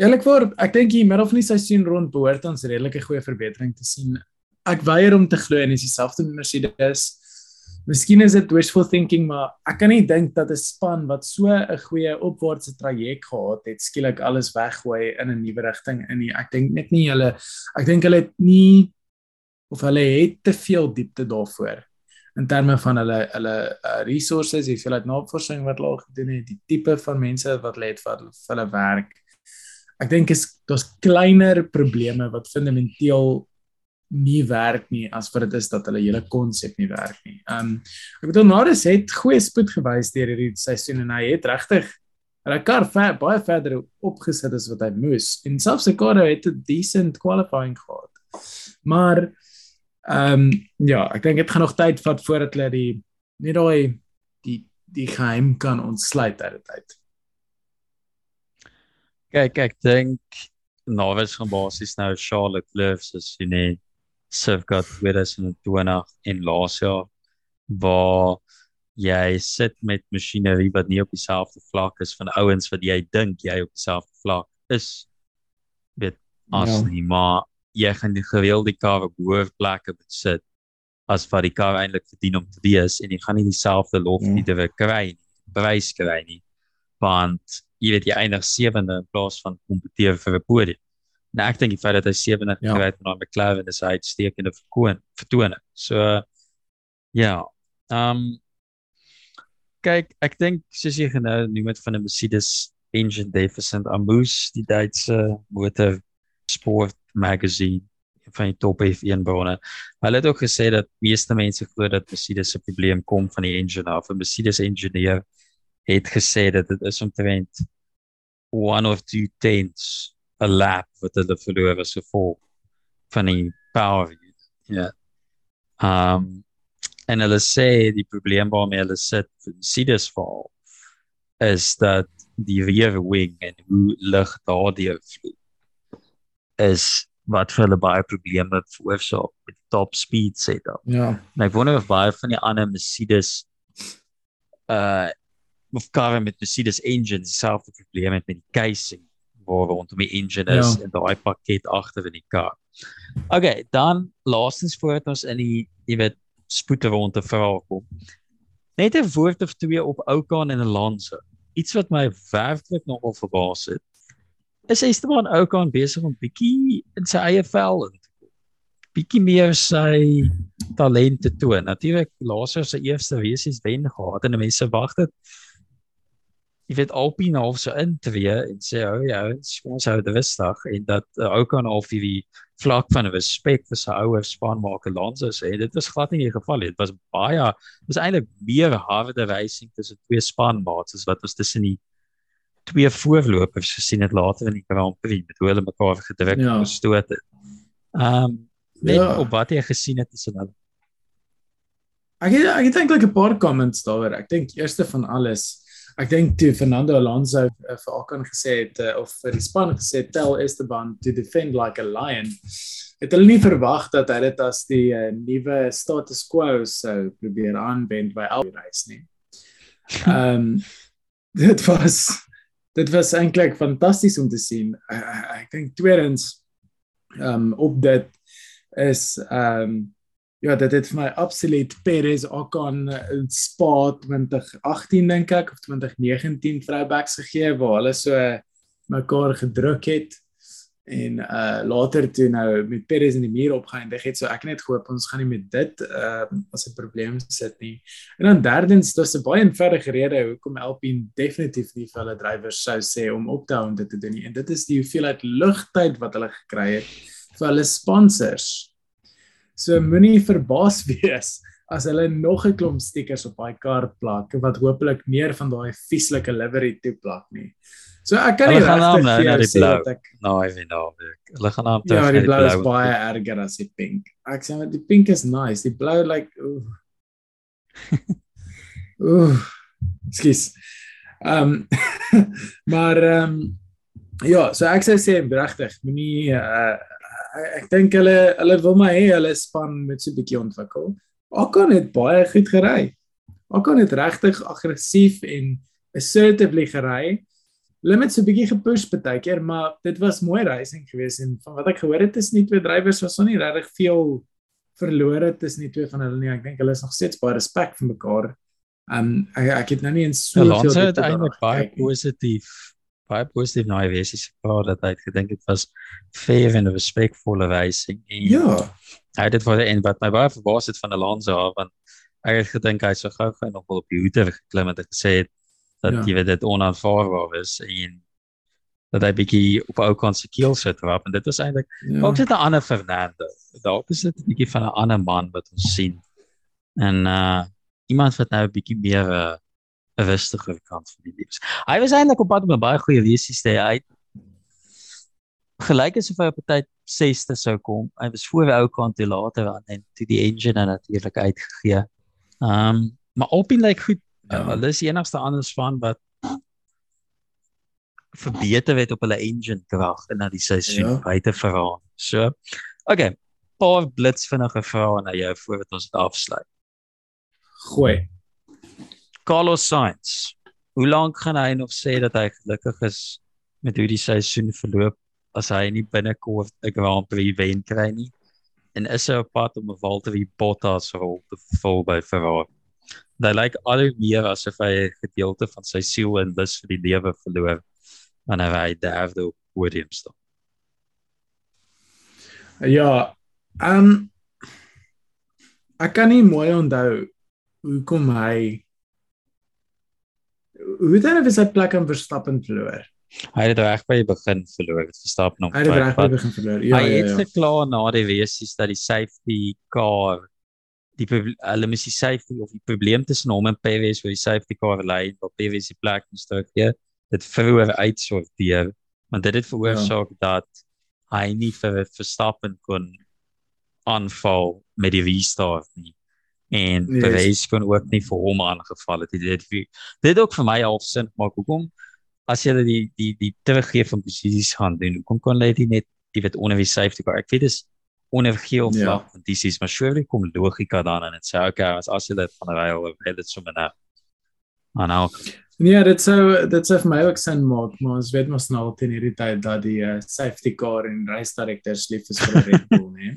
eerlikwaar, ek dink hier middel van die seisoen rond behoort ons redelike goeie verbetering te sien. Ek weier om te glo en dis dieselfde Mercedes. Miskien is dit wishful thinking, maar ek kan nie dink dat 'n span wat so 'n goeie opwaartse traject gehad het, skielik alles weggooi in 'n nuwe rigting in nie. Ek dink net nie hulle ek dink hulle het nie of hulle het te veel diepte daarvoor in terme van hulle hulle uh, resources, die hoeveelheid navorsing wat hulle gedoen het, die tipe van mense wat hulle het wat vir hulle werk. Ek dink is daar's kleiner probleme wat fundamenteel nie werk nie as vir dit is dat hulle hele konsep nie werk nie. Um ek bedoel Naris het goeie spoed gewys deur hierdie seisoen en hy het regtig hulle kar ver, baie verder opgesit as wat hy moes. En selfs sy kar het 'n decent qualifying gehad. Maar um, ja, ek dink dit gaan nog tyd vat voordat hulle die net daai die die geheim kan ontsluit uit dit uit. Kyk, ek dink Naris gaan basies nou Charlotte Loves as jy net Sivka 2020 en laas jaar waar jy sit met masjinerie wat nie op dieselfde vlak is van ouens wat jy dink jy op dieselfde vlak is weet as ja. nie maar jy gaan die gereelde kar op hoë plekke besit as wat die kar eintlik verdien om te wees en jy gaan nie dieselfde lof nie ja. te kry nie prys kry nie want jy weet jy eindig sewende in plaas van kompeteer vir 'n podium Nou ek dink die feit dat hy 70 ja. gekry het met McLaren is 'n uitstekende verkoon vertoning. So ja. Ehm um, kyk, ek dink soos jy genou noem dit van 'n Mercedes engine deficit aan Moose die Duitse motor sport magazine van die top F1 bronne. Hulle het ook gesê dat meeste mense glo dat Mercedes se probleem kom van die engine af. 'n Mercedes engineer het gesê dat dit is omtrent one of two tenths 'n lap wat hulle verloor as gevolg van die power unit. Ja. Um en hulle sê die probleem waarmee hulle sit vir Mercedes val is dat die rear wing en hoe lig daardie vloei is wat vir hulle baie probleme veroorsaak met top speed setup. Ja. En ek wonder of baie van die ander Mercedes uh of karre met Mercedes engines dieselfde probleem het met die casing waar rondom die engine is ja. en daai pakket agter in die kar. Okay, dan laastens voordat ons in die jy weet spoete rond te vrae kom. Net 'n woord of twee op Oukan en Alonso. Iets wat my werklik nogal verbaas het. Is Esteban Oukan besig om bietjie in sy eie vel in te kom. Bietjie meer sy talente toon. Natuurlik laas hy sy eerste resies wen gehad en mense wag dit jy weet Alpine half so intree en sê o oh, ja, ons hou die rustig en dat uh, ook aan al die vlak van respek vir sy ouer span maak Alonso sê dit was glad nie die geval nie. Dit was baie was eintlik meer harde racing tussen twee spanmaats as wat ons tussen die twee voorlopers gesien het later in die Grand Prix met hoe hulle mekaar gedruk ja. gestoot het. Ehm um, net ja. op wat jy gesien het tussen hulle. Ek het, ek het eintlik 'n paar comments daaroor. Ek dink eerste van alles ek dink toe Fernando Alonso uh, vir Ocon gesê het uh, of vir die span gesê tell Esteban to defend like a lion het hulle nie verwag dat hy dit as die uh, nuwe status quo sou probeer aanwend by elke race nie. Ehm um, dit was dit was eintlik fantasties om te sien. Uh, ek dink tweedens ehm um, op dit is ehm um, Ja, dit het vir my absoluut Perez aan in Spa 2018 dink ek of 2019 vroubacks gegee waar hulle so mekaar gedruk het en uh later toe nou met Perez in die muur opgeëindig het so ek net gehoop ons gaan nie met dit uh as 'n probleem sit nie. En dan derdens dis 'n baie eenvoudige rede hoekom Alpine definitief nie vir hulle drywers sou sê om op te hou om dit te doen nie. En dit is die hoeveelheid lugtyd wat hulle gekry het vir hulle sponsors. So moenie verbaas wees as hulle nog 'n klomp stickers op daai kar plak wat hopelik meer van daai vieslike livery toe plak nie. So ek kan nie regtig nou vir jou sê dat ek nou even nou. Hulle gaan aan terug. Ja, die blou is baie erger as die pink. Ek sê maar die pink is nice. Die blou like ooh. ooh. Skielik. Ehm maar ehm um, ja, so ek sou sê regtig, moenie uh ek dink hulle hulle wil my hê hulle span met so 'n bietjie ontwikkel. Akon het baie goed gery. Akon het regtig aggressief en assertively gery. Limit so 'n bietjie gepush baie keer, maar dit was mooi racing geweest en van wat ek gehoor het is nie twee drywers was nie regtig veel verlore tussen die twee van hulle nie. Ek dink hulle is nog steeds baie respek vir mekaar. Um ek, ek het nou nie in so ja, veel tyd eintlik baie positief baie positief na die wesies gepraat dat hy gedink het was fair en 'n respekvolle wysing ja hy het dit vir en wat my baie verbaas het van Alonso want ek het gedink hy sou gou gou nog wel op die hoete geklim het en gesê het dat Ja. jy weet dit onaanvaarbaar is en dat hy bietjie op ou kant se keel sit rap en dit was eintlik Ja. ook net 'n ander Fernando. Dalk is dit 'n bietjie van 'n ander man wat ons sien. En uh iemand wat nou 'n bietjie meer 'n uh, rustiger kant van die lewe. Hy was eintlik op pad om 'n baie goeie wesies te hê. Hy gelyk asof hy op 'n tyd 6ste sou kom. Hy was voor die ou kant toe later aan en toe die engine en natuurlik uitgegee. Ehm um, maar Alpine lyk goed. Ja. Ja. Hulle is die enigste ander span wat verbeter het op hulle engine krag en na die seisoen Ja. buite verraai. So, okay, paar blitsvinnige vrae na jou voordat ons dit afsluit. Gooi. Carlos Sainz. Hoe lank gaan hy nog sê dat hy gelukkig is met hoe die seisoen verloop as hy nie binnekort 'n Grand Prix wen kry nie? En is hy op pad om 'n Valtteri Bottas rol te vervul by Ferrari? Hy lyk al hoe meer asof hy 'n gedeelte van sy siel en lus vir die lewe verloor wanneer hy derde op podium staan. Ja, ehm um, ek kan nie mooi onthou hoekom hy hoe het hy nou sy plek aan Verstappen verloor? Hy het reg by die begin verloor, het Verstappen om Hy het reg by die begin verloor. Ja, hy ja, het ja. gekla na die wesies dat die safety car die hulle mis die safety of die probleem tussen hom en Perez waar die safety car lê waar Perez die plek moes teruggee dit vroeër uitsorteer want dit het veroorsaak ja. dat hy nie vir Verstappen kon aanval met die restart nie en Yes. Perez kon ook nie vir hom aangeval het dit het dit het ook vir my half sin gemaak hoekom as jy die die die teruggee van posisies gaan doen hoekom kon hulle dit net jy weet onder die safety car ek weet dis onder geel Ja. vlak van DC's maar surely kom logika dan en dit sê okay as as jy dit van ry of het dit sommer nou aan nou Nee, dit sou dit sou vir my ook sin maak, maar ons weet mos nou al teen hierdie tyd dat die uh, safety car en race directors lief is vir Red Bull, né?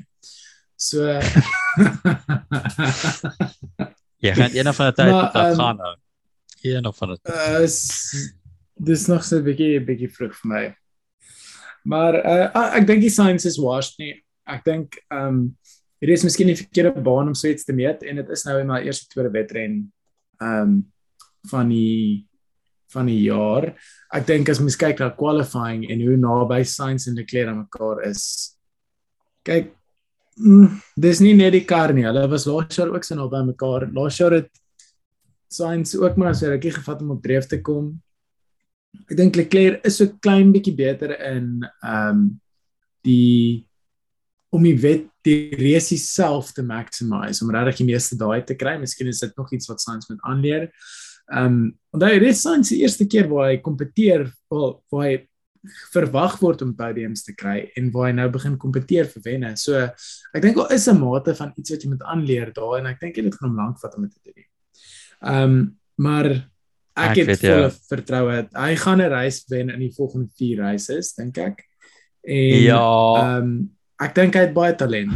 So jy gaan eendag van die tyd tot dat ehm, gaan nou eendag van die uh, dis nog so 'n bietjie bietjie vroeg vir my. Maar uh, ek dink die science is washed nie. Ek dink ehm um, dit is miskien die verkeerde baan om so iets te meet en dit is nou in my eerste tweede wedren ehm um, van die van die jaar. Ek dink as mens kyk na qualifying en hoe naby Sainz en Leclerc aan mekaar is. Kyk, mm, dis nie net die kar nie. Hulle was laas jaar ook so naby aan mekaar. Laas jaar het Sainz ook maar so rukkie gevat om op dreef te kom. Ek dink Leclerc is so klein bietjie beter in ehm um, die om die wet die race self te maximize om regtig die meeste daai te kry. Miskien is dit nog iets wat Sainz moet aanleer. Ehm um, onthou dit is Sainz se eerste keer waar hy kompeteer, wel waar hy verwag word om podiums te kry en waar hy nou begin kompeteer vir wenne. So ek dink daar is 'n mate van iets wat jy moet aanleer daar en ek dink dit gaan hom lank vat om dit te doen. Ehm um, maar ek, Ek het weet, volle ja. vertroue. Hy gaan 'n reis wen in die volgende 4 races, dink ek. En ja ehm ek dink hy het baie talent.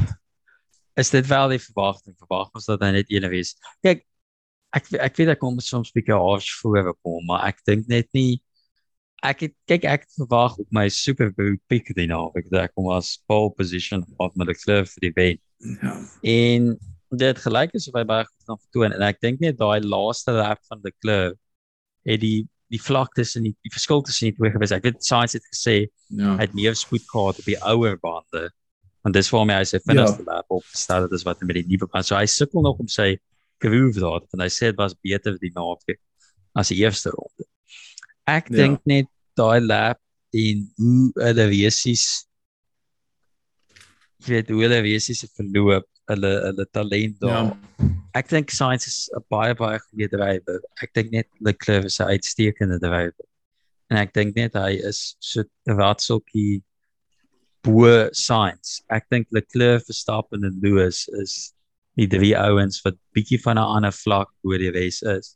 is dit wel die verwagting verwag ons dat hy net een wees kyk ek ek weet ek kom soms bietjie harsh voorkom maar ek dink net nie ek het kyk ek het verwag op my super pick die naweek dat ek kom as pole position op met die klub vir die wen Ja. en dit gelyk is of hy baie goed kan vertoon en ek dink net daai laaste lap van die klub het die die vlak tussen die, die verskil tussen die twee gewees ek weet Sainz het gesê Ja. hy het meer spoed gehad op die ouer bande want dis waarom hy sy vinnigste ja. lap opgestel het as wat met die nuwe band so hy sukkel nog om sy groove daar want hy sê dit was beter die naweek as die eerste ronde ek Ja. dink net daai lap en hoe hulle wesies jy weet hoe hulle wesies het verloop hulle hulle talent daar Ja. ja. ek dink Sainz is 'n baie baie goeie drywer ek dink net Leclerc is 'n uitstekende drywer en ek dink net hy is so ratseltjie bo Sainz. Ek dink Leclerc, Verstappen en Lewis is die drie ouens wat bietjie van 'n ander vlak bo die res is.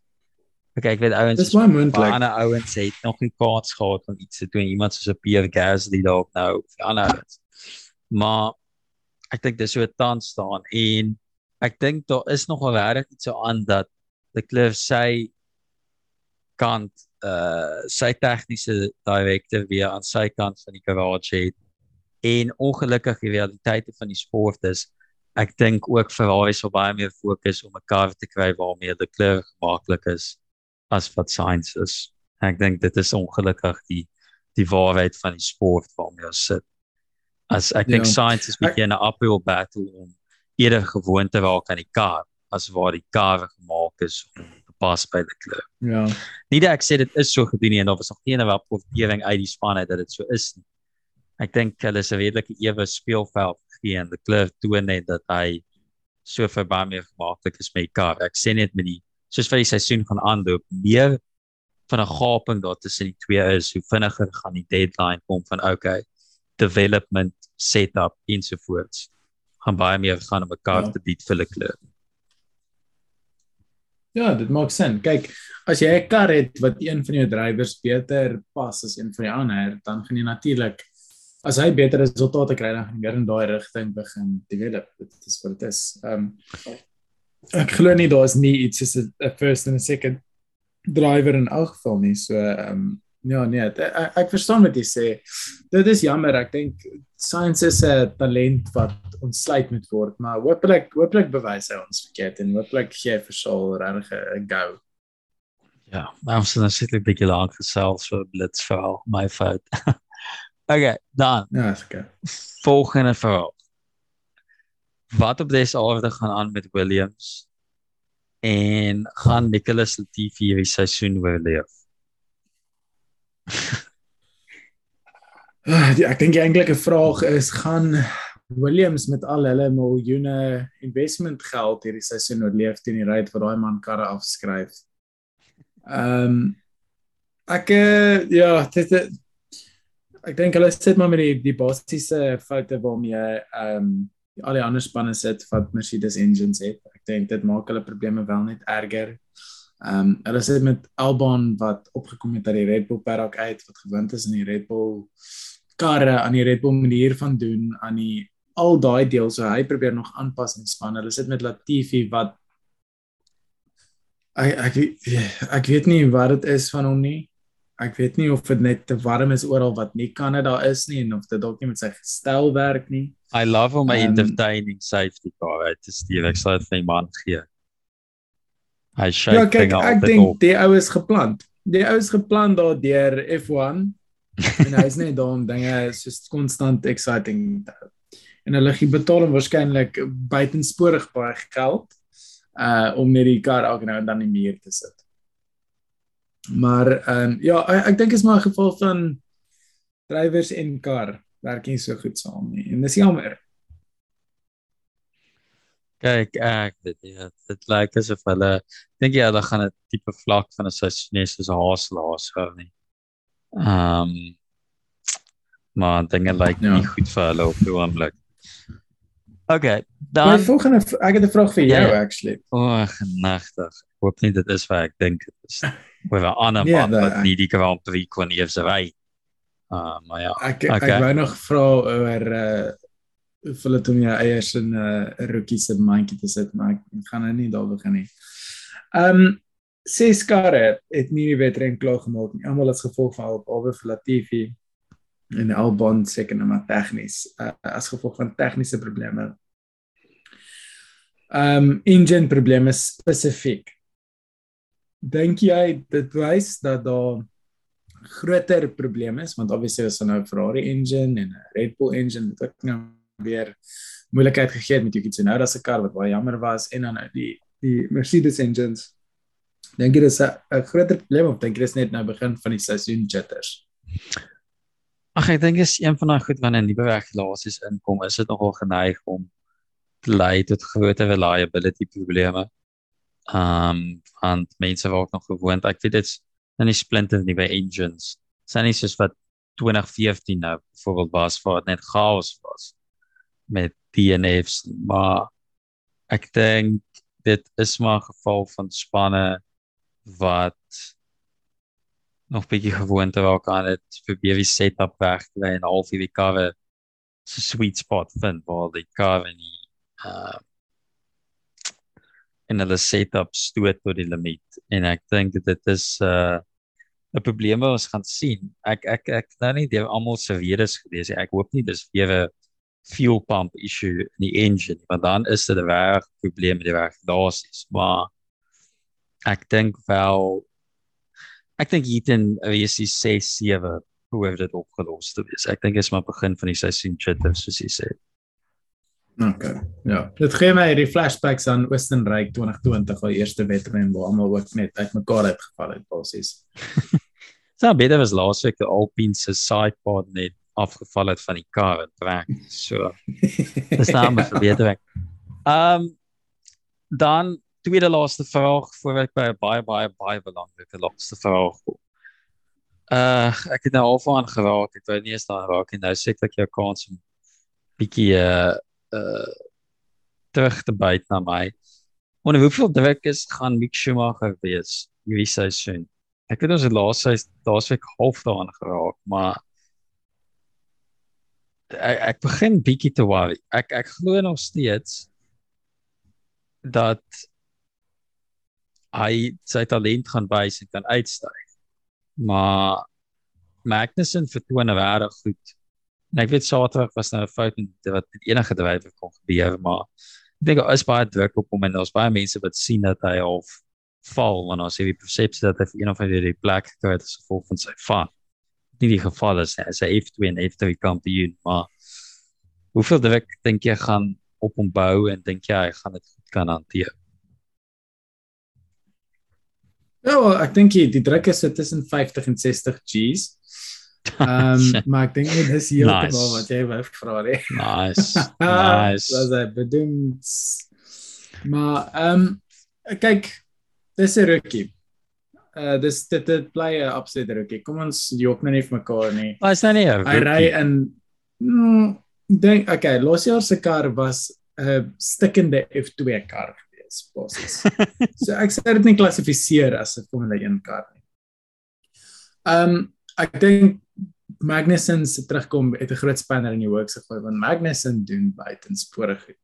Okay, ek weet ouens Dis is baie moontlik. ander ouens het nog nie kans gehad om iets te doen. Iemand soos 'n Pierre Gasly dalk nou of die ander ouens. Maar ek dink dis so 'n tans staan en ek dink daar is nogal regtig iets so aan dat Leclerc sy kant uh sy tegniese direkteur weer aan sy kant van die garage het en ongelukkig die realiteite van die sport is ek dink ook Ferrari sal baie meer fokus om 'n kar te kry waarmee die kleur gemaklik is as wat Sainz is. Ek dink dit is ongelukkig die die waarheid van die sport waarmee ons sit. As ek dink ja. Sainz is bietjie 'n uphill battle om eerder gewoon te raak aan die kar as waar die kar gemaak is om te pas by die kleur. Ja. Nie dat ek sê dit is so gedoen nie en daar was nog geen rapportering uit die span uit dat dit so is nie. Ek dink hulle is 'n redelike ewe speelveld gegee en die kleur toon net dat hy so vir baie meer gemaklik is met die kar. Ek sê net met die soos vir die seisoen gaan aanloop, meer van 'n gaping daar tussen die twee is, hoe vinniger gaan die deadline kom van okay, development, setup ensovoorts. gaan baie meer gaan om 'n kar ja. te bied vir hulle kleur. Ja, dit maak sin. Kyk, as jy 'n kar het wat een van jou drywers beter pas as een van die ander, dan gaan jy natuurlik as hy beter resultate kry dan gaan jy in daai rigting begin develop. Dit is wat dit is. Ehm um, ek glo nie daar's nie iets soos 'n first and a second driver in elk geval nie. So ehm um, ja, nee, ek, ek verstaan wat jy sê. Dit is jammer. Ek dink science is 'n talent wat ontsluit moet word, maar hopelik hopelik bewys hy ons verkeerd en hopelik gee vir Saul regtig 'n go. Ja, ons het sit 'n bietjie lank gesels so blits vir my fout. Okay, dan. Ja, is okay. Volgende vraag. Wat op dese aarde gaan aan met Williams? En gaan Nicholas Latifi hierdie seisoen oorleef? Ah, ek dink die eintlike vraag is gaan Williams met al hulle miljoene investment geld hierdie seisoen oorleef teen die ryd wat daai man karre afskryf. Ehm um, ek uh, ja, dit ek dink hulle sit maar met die die basiese foute waarmee ehm um, al die ander spanne sit wat Mercedes engines het. Ek dink dit maak hulle probleme wel net erger. Ehm um, hulle sit met Albon wat opgekom het uit die Red Bull paddock uit wat gewoond is in die Red Bull karre aan die Red Bull manier van doen aan die al daai deel so hy probeer nog aanpas in span. Hulle sit met Latifi wat ek ek ek weet nie wat dit is van hom nie ek weet nie of dit net te warm is oral wat nie Kanada is nie en of dit dalk nie met sy gestel werk nie. I love him um, entertaining safety car. Dit is die ek sê vir my gee. Hy sê ja, kyk, ek dink die ou is geplant. Die ou is geplan daar deur F1 en hy is net daar om dinge so konstant exciting te hou. En hulle gee betaal hom waarskynlik buitensporig baie geld uh om net die kar elke nou en dan in die muur te sit. Maar ehm um, ja, ek, ek dink is maar 'n geval van drywers en kar werk nie so goed saam nie. En dis jammer. Kyk, ek dit ja, dit lyk asof hulle dink jy hulle gaan 'n tipe vlak van 'n seisoen soos 'n haaslaas hou nie. Ehm um, maar dinge lyk ja. nie goed vir hulle op die oomblik. Okay, dan My volgende ek het 'n vraag vir jou yeah. actually. O, oh, genagtig. Ek hoop nie dit is wat ek dink dit is with 'n ander yeah, man wat nie die Grand Prix kon eers ry. Uh maar ja. Ek okay. ek wou nog vra oor uh vir hulle om jou eiers in 'n uh, rookie se mandjie te sit, maar ek gaan nou nie daar begin nie. Um ses karre het nie die wedren klaar gemaak nie. Almal as gevolg van al albei vir Latifi en Albon seker net maar tegnies uh, as gevolg van tegniese probleme. Um engine probleme spesifiek dink jy dit wys dat daar groter probleme is? Want obviously is nou 'n Ferrari engine en 'n Red Bull engine wat ook nou weer moeilikheid gegee het met nou dat se kar wat baie jammer was en dan nou die die Mercedes engines. Dink jy dis 'n groter probleem of dink jy dis net nou begin van die seisoen jitters Ag ek dink is een van daai goed wanneer nuwe regulasies inkom is dit nogal geneig om lei tot groter reliability probleme um want mense word nog gewoond. Ek weet dit's dan nie splinter nuwe engines. Sien nie soos wat 2014 nou byvoorbeeld was waar dit net chaos was met DNFs, maar ek dink dit is maar 'n geval van spanne wat nog bietjie gewoond raak aan dit vir baie setup weg kry en al die karre so sweet spot vind waar die karre nie uh en hulle setup stoot tot die limiet en ek dink dit is 'n uh, 'n probleem wat ons gaan sien. Ek ek ek nou nie deur almal se redes gelees nie. Ek hoop nie dis weer fuel pump issue in die engine, want dan is dit 'n reg probleem met die regulasies, maar ek dink wel ek dink in is die 6 7 hoe het dit opgelos te wees. Ek dink dit is maar begin van die seisoen jitter soos jy sê. Okay. Ja. Dit gee my die flashbacks aan Oostenryk 2020, al eerste wedren waar almal ook net uitmekaar uitgeval het basies. So beter was laasweek die Alpine se sidepod net afgeval het van die kar en trek. So. Dis nou 'n verbetering. Ehm um, dan tweede laaste vraag voor ek by 'n baie baie baie belangrike laaste vraag kom. Uh ek het nou al van geraak, ek wou nie eens daar raak en nou seker ek jou kans om bietjie uh uh terug te byt na my. Onder hoeveel druk is gaan Mick Schumacher wees hierdie seisoen? Ek het ons die laaste daar's ek half daaraan geraak, maar ek, ek begin bietjie te worry. Ek ek glo nog steeds dat hy sy talent gaan wys en kan uitstyg. Maar Magnussen vertoon regtig goed. En ek weet Saterdag was nou 'n fout wat met enige drywer kon gebeur, maar ek dink daar is baie druk op hom en daar's baie mense wat sien dat hy al val wanneer as hy die persepsie dat hy vir een of ander die plek kry as gevolg van sy vat. Nie die geval is hy F2 en F3 kampioen, maar hoeveel druk dink jy gaan op hom bou en dink jy hy gaan dit goed kan hanteer? Ja, well, ek dink die druk is tussen 50 en 60 G's. Ehm um, maar ek dink dit is heeltemal nice. wat jy wou vra hè. Nice. nice. Dis dit bedoel. Maar ehm um, kyk dis 'n rukkie. Uh dis dit dit bly 'n absolute rukkie. Kom ons jok nou nie vir mekaar nie. Maar is nou nie 'n Hy ry in mm, dink okay, los jaar se kar was 'n stikkende F2 kar gewees basies. so ek sê dit nie klassifiseer as 'n Formule 1 kar nie. Ehm um, ek dink Magnussen se terugkom het 'n groot spanner in die hoek gegooi want Magnussen doen buitenspore goed.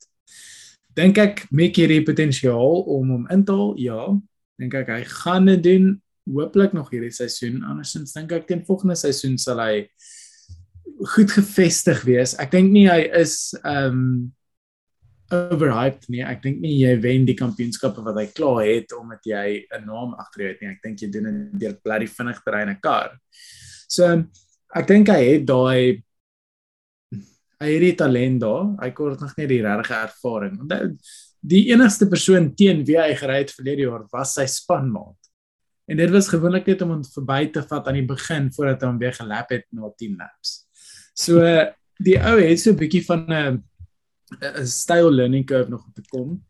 Dink ek Mick hierdie potensiaal om hom in te haal? Ja, dink ek hy gaan dit doen hooplik nog hierdie seisoen. Andersins dink ek teen volgende seisoen sal hy goed gevestig wees. Ek dink nie hy is um overhyped nie. Ek dink nie jy wen die kampioenskappe wat hy klaar het omdat jy 'n naam agter jou het nie. Ek dink jy doen dit deur bloody vinnig te ry in 'n kar. So ek dink hy het daai hy het die talent daar. Hy kort nog nie die regte ervaring. Die enigste persoon teen wie hy gery het verlede jaar was sy spanmaat. En dit was gewoonlik net om hom verby te vat aan die begin voordat hy hom weer gelap het na 10 laps. So die ou het so 'n bietjie van 'n 'n style learning curve nog te kom.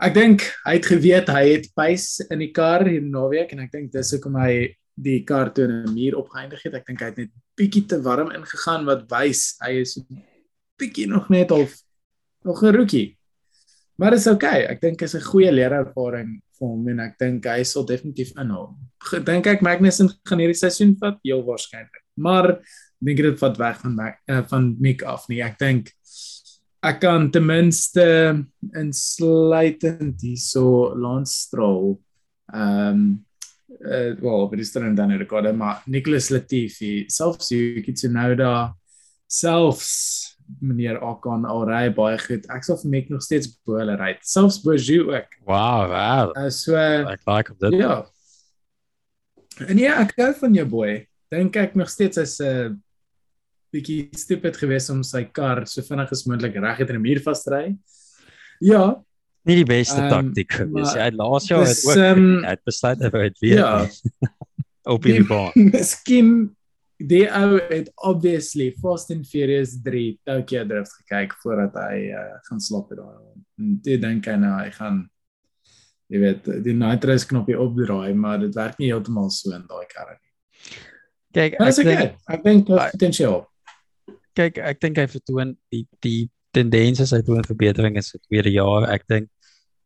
Ek dink hy het geweet hy het pace in die kar hier naweek en ek dink dis hoekom hy die kar toe 'n muur opgeëindig het. Ek dink hy het net bietjie te warm ingegaan wat wys hy is bietjie nog net al nog 'n rookie. Maar dit is oukei. Okay. Ek dink is 'n goeie leerervaring vir hom en ek dink hy sal definitief inhaal. Dink ek Magnussen gaan hierdie seisoen vat? Heel waarskynlik. Maar dink dit vat weg van my, uh, van Mick af nie. Ek dink ek kan ten minste insluitend hierso Lance Stroll ehm um, uh wel, vir die string dan rekorde, maar Nicholas Latifi, selfs Yuki Tsunoda, selfs meneer Ocon al ry baie goed. Ek sal vir Mick nog steeds bo hulle ry. Selfs Boju ook. Wow, wow. Uh, so ek like dit. Ja. En ja, ek gou van jou boy. Dink ek nog steeds is 'n uh, bietjie stupid geweest om sy kar so vinnig as moontlik reg in 'n muur vas te ry. Ja, nie die beste um, taktik gewees. Hy laas jaar het ook um, het besluit hy het weer ja. op die baan. Miskien die ou het obviously Fast and Furious 3 Tokyo Drift gekyk voordat hy uh, gaan slaap het daar. Dit dink hy nou hy gaan jy weet die nitro knoppie opdraai, maar dit werk nie heeltemal so in daai karre nie. Kyk, ek dink ek dink potensiaal. Kyk, ek dink hy vertoon die die tendens is hy doen verbetering in sy tweede jaar. Ek dink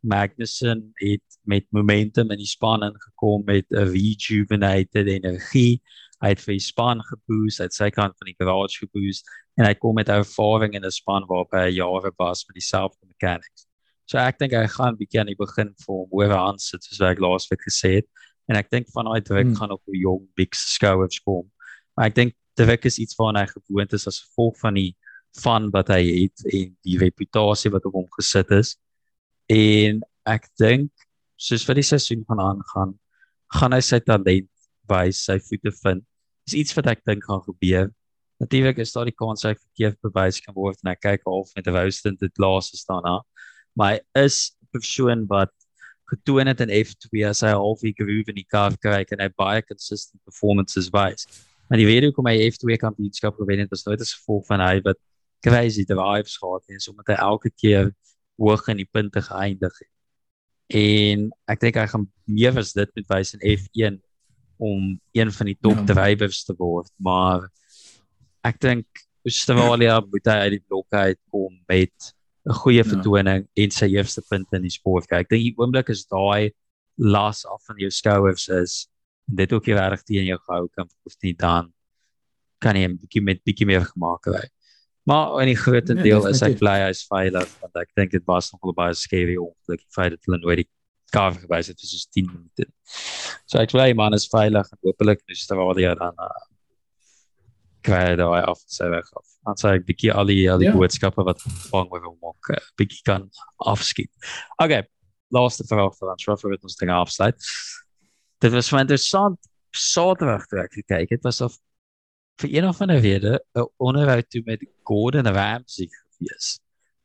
Magnussen het met momentum in die span ingekom met 'n rejuvenated energie. Hy het vir die span geboost, hy het sy kant van die garage geboost en hy kom met ervaring in 'n span waarop hy jare was met dieselfde mechanics. So ek dink hy gaan bietjie aan die begin vir hom oor aan sit soos ek laasweek gesê het en ek dink van daai druk hmm. gaan op 'n jong big skouers kom. Maar ek dink dit is iets waarna hy gewoond is as gevolg van die van wat hy het en die reputasie wat op hom gesit is. En ek dink soos vir die seisoen gaan aangaan, gaan hy sy talent wys, sy voete vind. Dis iets wat ek dink gaan gebeur. Natuurlik is daar die kans hy verkeerd bewys kan word en ek kyk half met 'n rousting dit laas staan na. Maar hy is 'n persoon wat getoon het in F2 as hy half die groove in die kar kry en hy baie consistent performances wys. Maar die rede hoekom hy F2 kampioenskap gewen het, was nooit as gevolg van hy wat crazy drives gehad het, en omdat hy elke keer hoog in die punte geëindig het. En ek dink hy gaan meer as dit met wys in F1 om een van die top ja. drivers te word, maar ek dink Australia moet hy uit die blok uitkom met 'n goeie ja. vertoning en sy eerste punt in die sport. Kyk, ek dink die oomblik is daai las af van jou skouers is en dit ook hier reg teen jou gehou kan of nie dan kan jy 'n bietjie met bietjie meer gemaak het. Maar in die groot nee, deel is ek bly hy's veilig want ek dink dit was nog 'n baie scary ongeluk die feit dat hulle nooit die kar gewys het soos 10 minute. So ek bly man is veilig en hopelik is dit waar jy dan uh, kry daai af sy weg af. Dan sê ek bietjie al die al die ja. boodskappe wat vang met hom ook uh, bietjie kan afskiet. Okay, laaste vraag vir ons het ons ding afsluit. Dit was baie interessant. Saterdag toe ek gekyk het was of vir een of ander rede 'n onderhoud toe met Gordon Ramsay gewees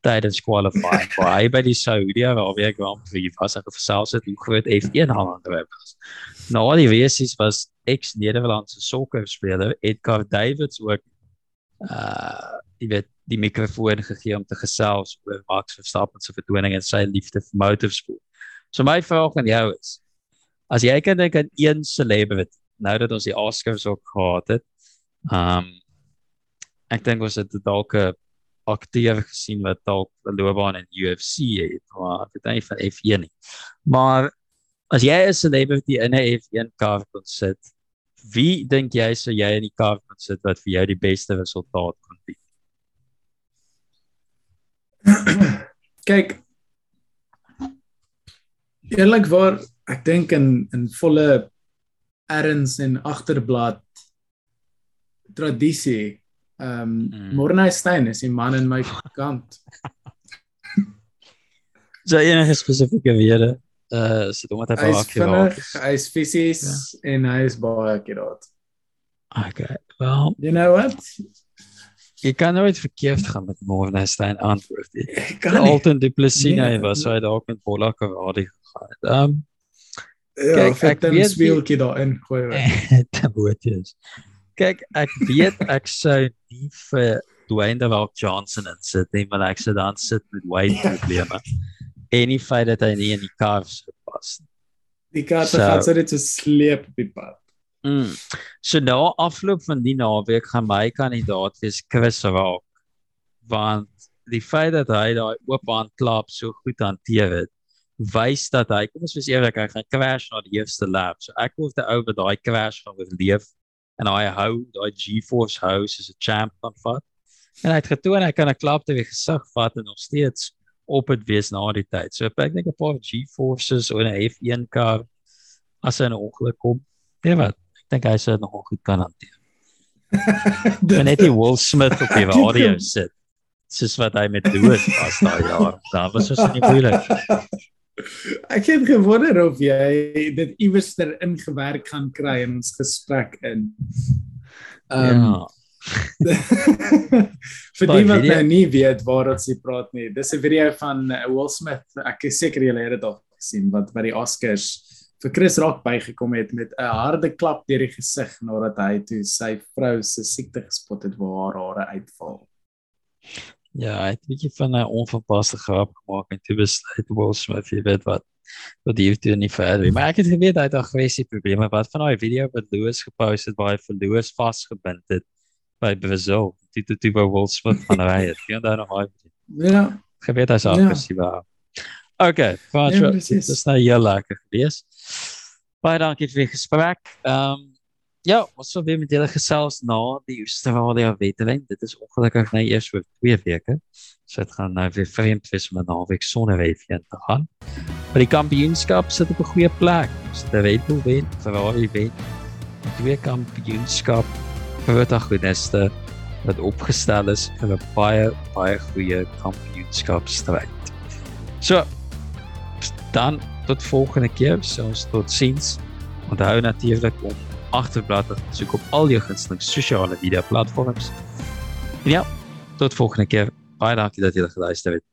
tydens qualifying vir hy by die Saudi Arabia Grand Prix was ek versels het hoe groot F1 aanhang was. Nou die wesies was ex Nederlandse sokkerspeler Edgar Davids ook uh jy weet die mikrofoon gegee om te gesels oor Max Verstappen se vertoning en sy liefde vir motorsport. So my vraag aan jou is as jy kan dink aan een celebrity nou dat ons die Oscars ook gehad het Um ek dink ons het dalk 'n akteur gesien wat dalk 'n loopbaan in UFC het, maar ek weet nie van F1 nie. Maar as jy 'n celebrity in 'n F1 kar kon sit, wie dink jy sou jy in die kar kon sit wat vir jou die beste resultaat kon bied? Kyk. Eerlikwaar, ek dink in in volle erns en agterblad tradisie. Ehm um, mm. Mornay Stein is die man in my kant. so enige spesifieke wede uh sit hom met 'n paar keer. Hy is fisies ja. en hy is baie akkuraat. Okay. Well, you know what? Jy kan nooit verkeerd gaan met Mornay Stein antwoord nie. Alton Du Plessis nee, was hy dalk met Polak of Hardy gegaan. Ehm um, Ja, kyk, ek weet speeltjie daarin gooi. Moet jy. Kyk, ek weet ek sou nie vir Dwayne The Rock Johnson insit nie, maar ek sou dan sit met Wayne probleme. en die feit dat hy nie in die kar sou pas nie. Die kar so, gaan sy dit so sleep op die pad. Mm. So nou afloop van die naweek gaan my kandidaat wees Chris Rock. Want die feit dat hy daai oop aan klap so goed hanteer het, wys dat hy kom ons wees eerlik, hy gaan crash na die eerste lap. So ek hoef te ou by daai crash gaan oorleef en hy hou daai G-force hou soos 'n champ van vat. En hy het getoon hy kan 'n klap te weer gesig vat en nog steeds op dit wees na die tyd. So ek dink 'n paar G-forces of 'n F1 kar as hy 'n ongeluk kom. Nee wat, ek dink hy sou nog goed kan hanteer. Dan net die Will Smith op die radio sit. Dis wat hy met Lewis was daai jaar. Daar was so 'n moeilik. Ek het gewonder of jy dit iewers ter ingewerk gaan kry in ons gesprek in. Ehm um, ja. vir die wat nou nie weet waar ons hier praat nie. Dis 'n video van uh, Will Smith. Ek is seker julle het dit al gesien wat by die Oscars vir Chris Rock bygekom het met 'n harde klap deur die gesig nadat hy toe sy vrou se siekte gespot het waar haar hare uitval. Ja, hy het 'n bietjie van 'n onverpaste grap gemaak en toe besluit Will Smith, jy weet wat, wat die doen nie verder. Maar ek het geweet hy het aggressie probleme. Wat van daai video wat Louis gepost het waar hy vir Louis vasgebind het by Brazil, dit het toe by Will Smith van ry het. Jy onthou nog hy? Ja. Geweet hy's aggressief. Ja. Okay, Frans, ja, dit is nou heel lekker gewees. Baie dankie vir die gesprek. Ehm um, Ja, ons sou weer met julle gesels na die Australië wedren. Dit is ongelukkig nou eers vir 2 weke. So dit gaan nou weer vreemd wees om 'n naweek sonder wedren te gaan. Maar die kampioenskap sit op 'n goeie plek. Het 'n Red Bull wen, Ferrari wen. Die kampioenskap vir wat goed is. wat opgestel is vir 'n baie baie goeie kampioenskapstryd. So dan tot volgende keer, so ons totsiens. Onthou natuurlik om agterblad te soek op al jou gunsteling sosiale media platforms. En ja, tot volgende keer. Baie dankie dat jy geluister het.